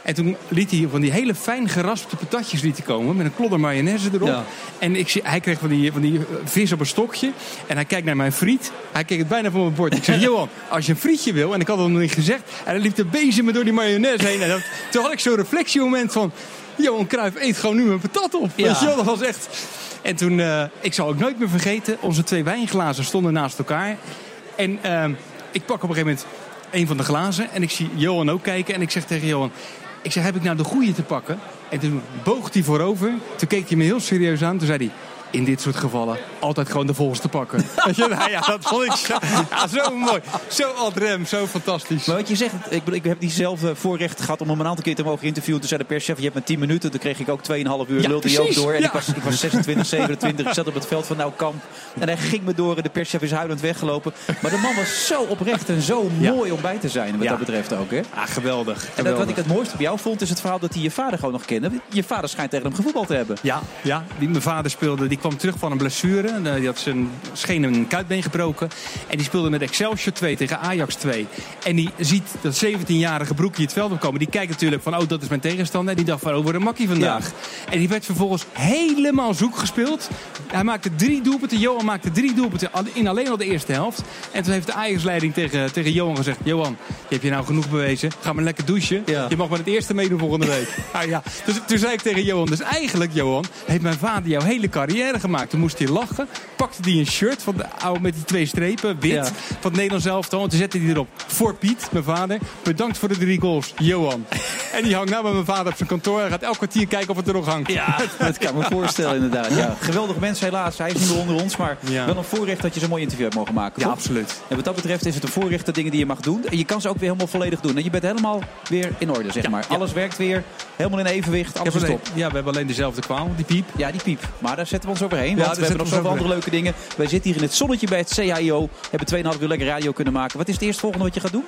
En toen liet hij van die hele fijn geraspte patatjes liet hij komen. Met een klodder mayonaise erop. Ja. En ik zie, hij kreeg van die, van die eh, vis op een stokje. En hij kijkt naar mijn friet. Hij keek het bijna van mijn bord. Ik zeg, <laughs> Johan, als je een frietje wil. En ik had het nog niet gezegd. En hij liep de bezem me door die mayonaise heen. En dat, toen had ik zo'n reflectiemoment van... Johan Cruijff eet gewoon nu mijn patat op. Ja. Weet je wel, dat was echt... En toen, eh, ik zal ook nooit meer vergeten... Onze twee wijnglazen stonden naast elkaar. En ehm, ik pak op een gegeven moment een van de glazen. En ik zie Johan ook kijken. En ik zeg tegen Johan... Ik zeg, heb ik nou de goede te pakken? En toen boog hij voorover. Toen keek hij me heel serieus aan. Toen zei hij... In dit soort gevallen altijd gewoon de volgste pakken. Weet je, nou ja, dat vond ik zo, ja, zo mooi. Zo ad rem, zo fantastisch. Maar wat je zegt, ik, ik heb diezelfde voorrecht gehad om hem een aantal keer te mogen interviewen. Toen zei de perschef, je hebt maar 10 minuten. Toen kreeg ik ook 2,5 uur, Ja, lulde hij ook door. En ja. ik, was, ik was 26, 27, ik zat op het veld van Nou Kamp. En hij ging me door en de perschef is huilend weggelopen. Maar de man was zo oprecht en zo mooi om bij te zijn, wat Ja. dat betreft ook. Hè? Ah, geweldig. En dat, wat ik het mooiste op jou vond, is het verhaal dat hij je vader gewoon nog kende. Je vader schijnt tegen hem gevoetbald te hebben. Ja, ja die, mijn vader speelde, die kwam terug van een blessure. Eh, die had zijn scheen een kuitbeen gebroken. En die speelde met Excelsior 2 tegen Ajax 2. En die ziet dat 17-jarige broekje het veld opkomen. Die kijkt natuurlijk van, oh, dat is mijn tegenstander. En die dacht van, oh, wordt een makkie vandaag. En die werd vervolgens helemaal zoek gespeeld. Hij maakte drie doelpunten. Johan maakte drie doelpunten in alleen al de eerste helft. En toen heeft de Ajax-leiding tegen, tegen Johan gezegd... Johan, je hebt je nou genoeg bewezen. Ga maar lekker douchen. Je mag maar het eerste meedoen volgende week. <laughs> ah, ja. Dus toen zei ik tegen Johan... Dus eigenlijk, Johan, heeft mijn vader jouw hele carrière gemaakt. Toen moest hij lachen. Pakte hij een shirt van de oude met die twee strepen, wit, van het Nederlands elftal. En toen zette hij erop voor Piet, mijn vader. Bedankt voor de drie goals, Johan. <laughs> en die hangt nou bij mijn vader op zijn kantoor. Hij gaat elk kwartier kijken of het er nog hangt. Ja, <laughs> dat kan me voorstellen inderdaad. Ja, <laughs> geweldig mens helaas. Hij is niet meer onder ons. Maar wel een voorrecht dat je zo'n mooi interview hebt mogen maken. Ja, toch? absoluut. En wat dat betreft is het een voorrecht de dingen die je mag doen. En je kan ze ook weer helemaal volledig doen. En je bent helemaal weer in orde, zeg maar. Alles werkt weer helemaal in evenwicht. Alles is top. ja, we hebben alleen dezelfde kwaal, die piep. Ja, die piep. Maar daar zetten we ons overheen. Want we hebben nog zoveel ons andere leuke dingen. Wij zitten hier in het zonnetje bij het CHIO. Hebben 2,5 uur lekker radio kunnen maken. Wat is het eerstvolgende wat je gaat doen?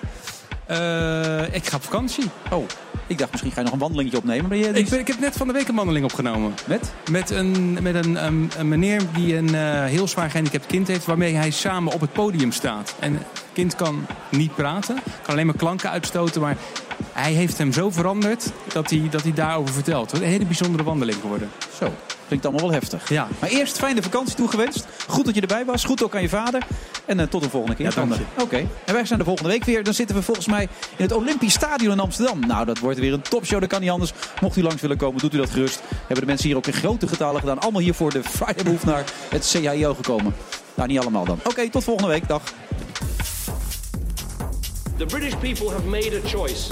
Eh, ik ga op vakantie. Oh, ik dacht misschien ga je nog een wandelingetje opnemen. Maar je, Ik, ben, ik heb net van de week een wandeling opgenomen. Met? Met een, met een, een, een meneer die een eh, heel zwaar gehandicapt kind heeft... waarmee hij samen op het podium staat. En het kind kan niet praten, kan alleen maar klanken uitstoten... maar hij heeft hem zo veranderd dat hij, dat hij daarover vertelt. Een hele bijzondere wandeling geworden. Zo, klinkt allemaal wel heftig. Ja. Maar eerst fijne vakantie toegewenst. Goed dat je erbij was. Goed ook aan je vader. En eh, tot de volgende keer. Ja. Oké. En wij zijn de volgende week weer. Dan zitten we volgens mij in het Olympisch Stadion in Amsterdam. Nou, dat wordt weer een topshow. Dat kan niet anders. Mocht u langs willen komen, doet u dat gerust. Hebben de mensen hier ook in grote getallen gedaan. Allemaal hier voor de Friday Move naar het CHIO gekomen. Nou, niet allemaal dan. Oké, tot volgende week. Dag. The British people have made a choice.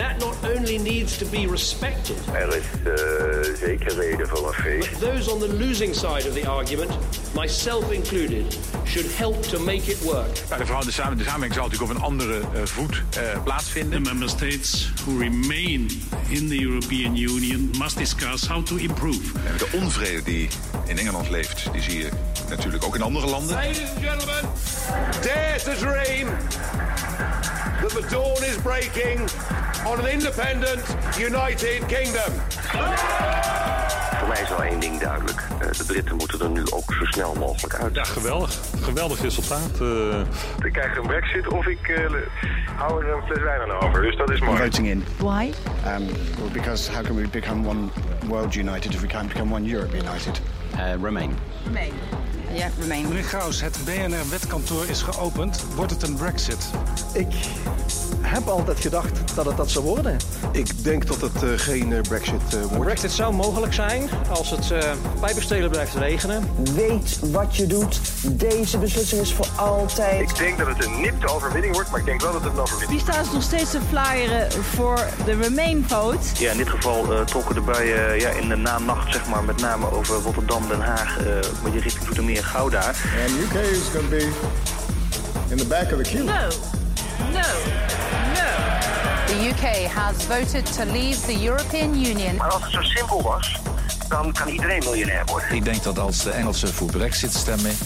That not only needs to be respected, Er is eh, zeker reden voor een feest. but those on the losing side of the argument, myself included, should help to make it work. Ja, de, verhouding- de samen- de samenwerking zal natuurlijk op een andere eh, voet eh, plaatsvinden. The member states who remain in the European Union must discuss how to improve. En de onvrede die in Engeland leeft, die zie je natuurlijk ook in andere landen. Ladies and gentlemen, dare to dream that the dawn is breaking on an independent, united kingdom. Voor mij is wel één ding duidelijk. Eh, de Britten moeten er nu ook zo snel mogelijk uit. Ja, geweldig. Geweldig resultaat. eh. Ik krijg een brexit of ik eh, hou er een fles wijn aan over. Dus dat is mooi. voting in. Why? Um, well, because how can we become one world united if we can't become one Europe united? Remain. Remain. Ja, Remain. Meneer Gauws, het BNR-wetkantoor is geopend. Wordt het een brexit? Ik heb altijd gedacht dat het dat zou worden. Ik denk dat het eh, geen eh, brexit eh, Een wordt. brexit zou mogelijk zijn als het uh, pijpenstelen blijft regenen. Weet wat je doet. Deze beslissing is voor altijd. Ik denk dat het een nipte overwinning wordt, maar ik denk wel dat het een overwinning Wie staat nog steeds te flyeren voor de Remain-vote? Ja, in dit geval eh, trokken erbij eh, ja, in de nanacht, zeg maar, met name over Rotterdam, Den Haag, eh met je richting Zoetermeer, Gouda. And UK is going to be in the back of the queue. No. No. No. The UK has voted to leave the European Union. Maar als het zo simpel was, dan kan iedereen miljonair worden. Ik denk dat als de Engelsen voor Brexit stemmen,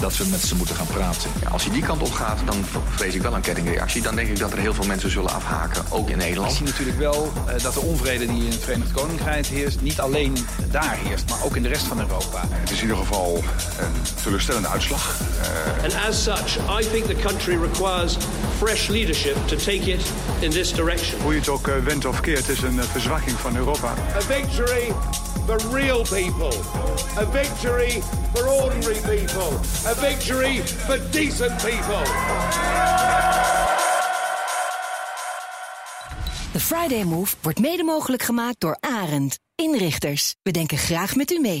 dat we met ze moeten gaan praten. Als je die kant op gaat, dan vrees ik wel een kettingreactie. Dan denk ik dat er heel veel mensen zullen afhaken, ook in Ik Nederland. zie natuurlijk wel eh, dat de onvrede die in het Verenigd Koninkrijk heerst, niet alleen daar heerst, maar ook in de rest van Europa. Het is in ieder geval een teleurstellende uitslag. Eh, And as such, I think the country requires fresh leadership to take it in this direction. Hoe je het ook wendt of keert, is een eh, verzwakking van Europa. A victory for real people. A victory for ordinary people. A victory for decent people. De Friday Move wordt mede mogelijk gemaakt door Arend. Inrichters, we denken graag met u mee.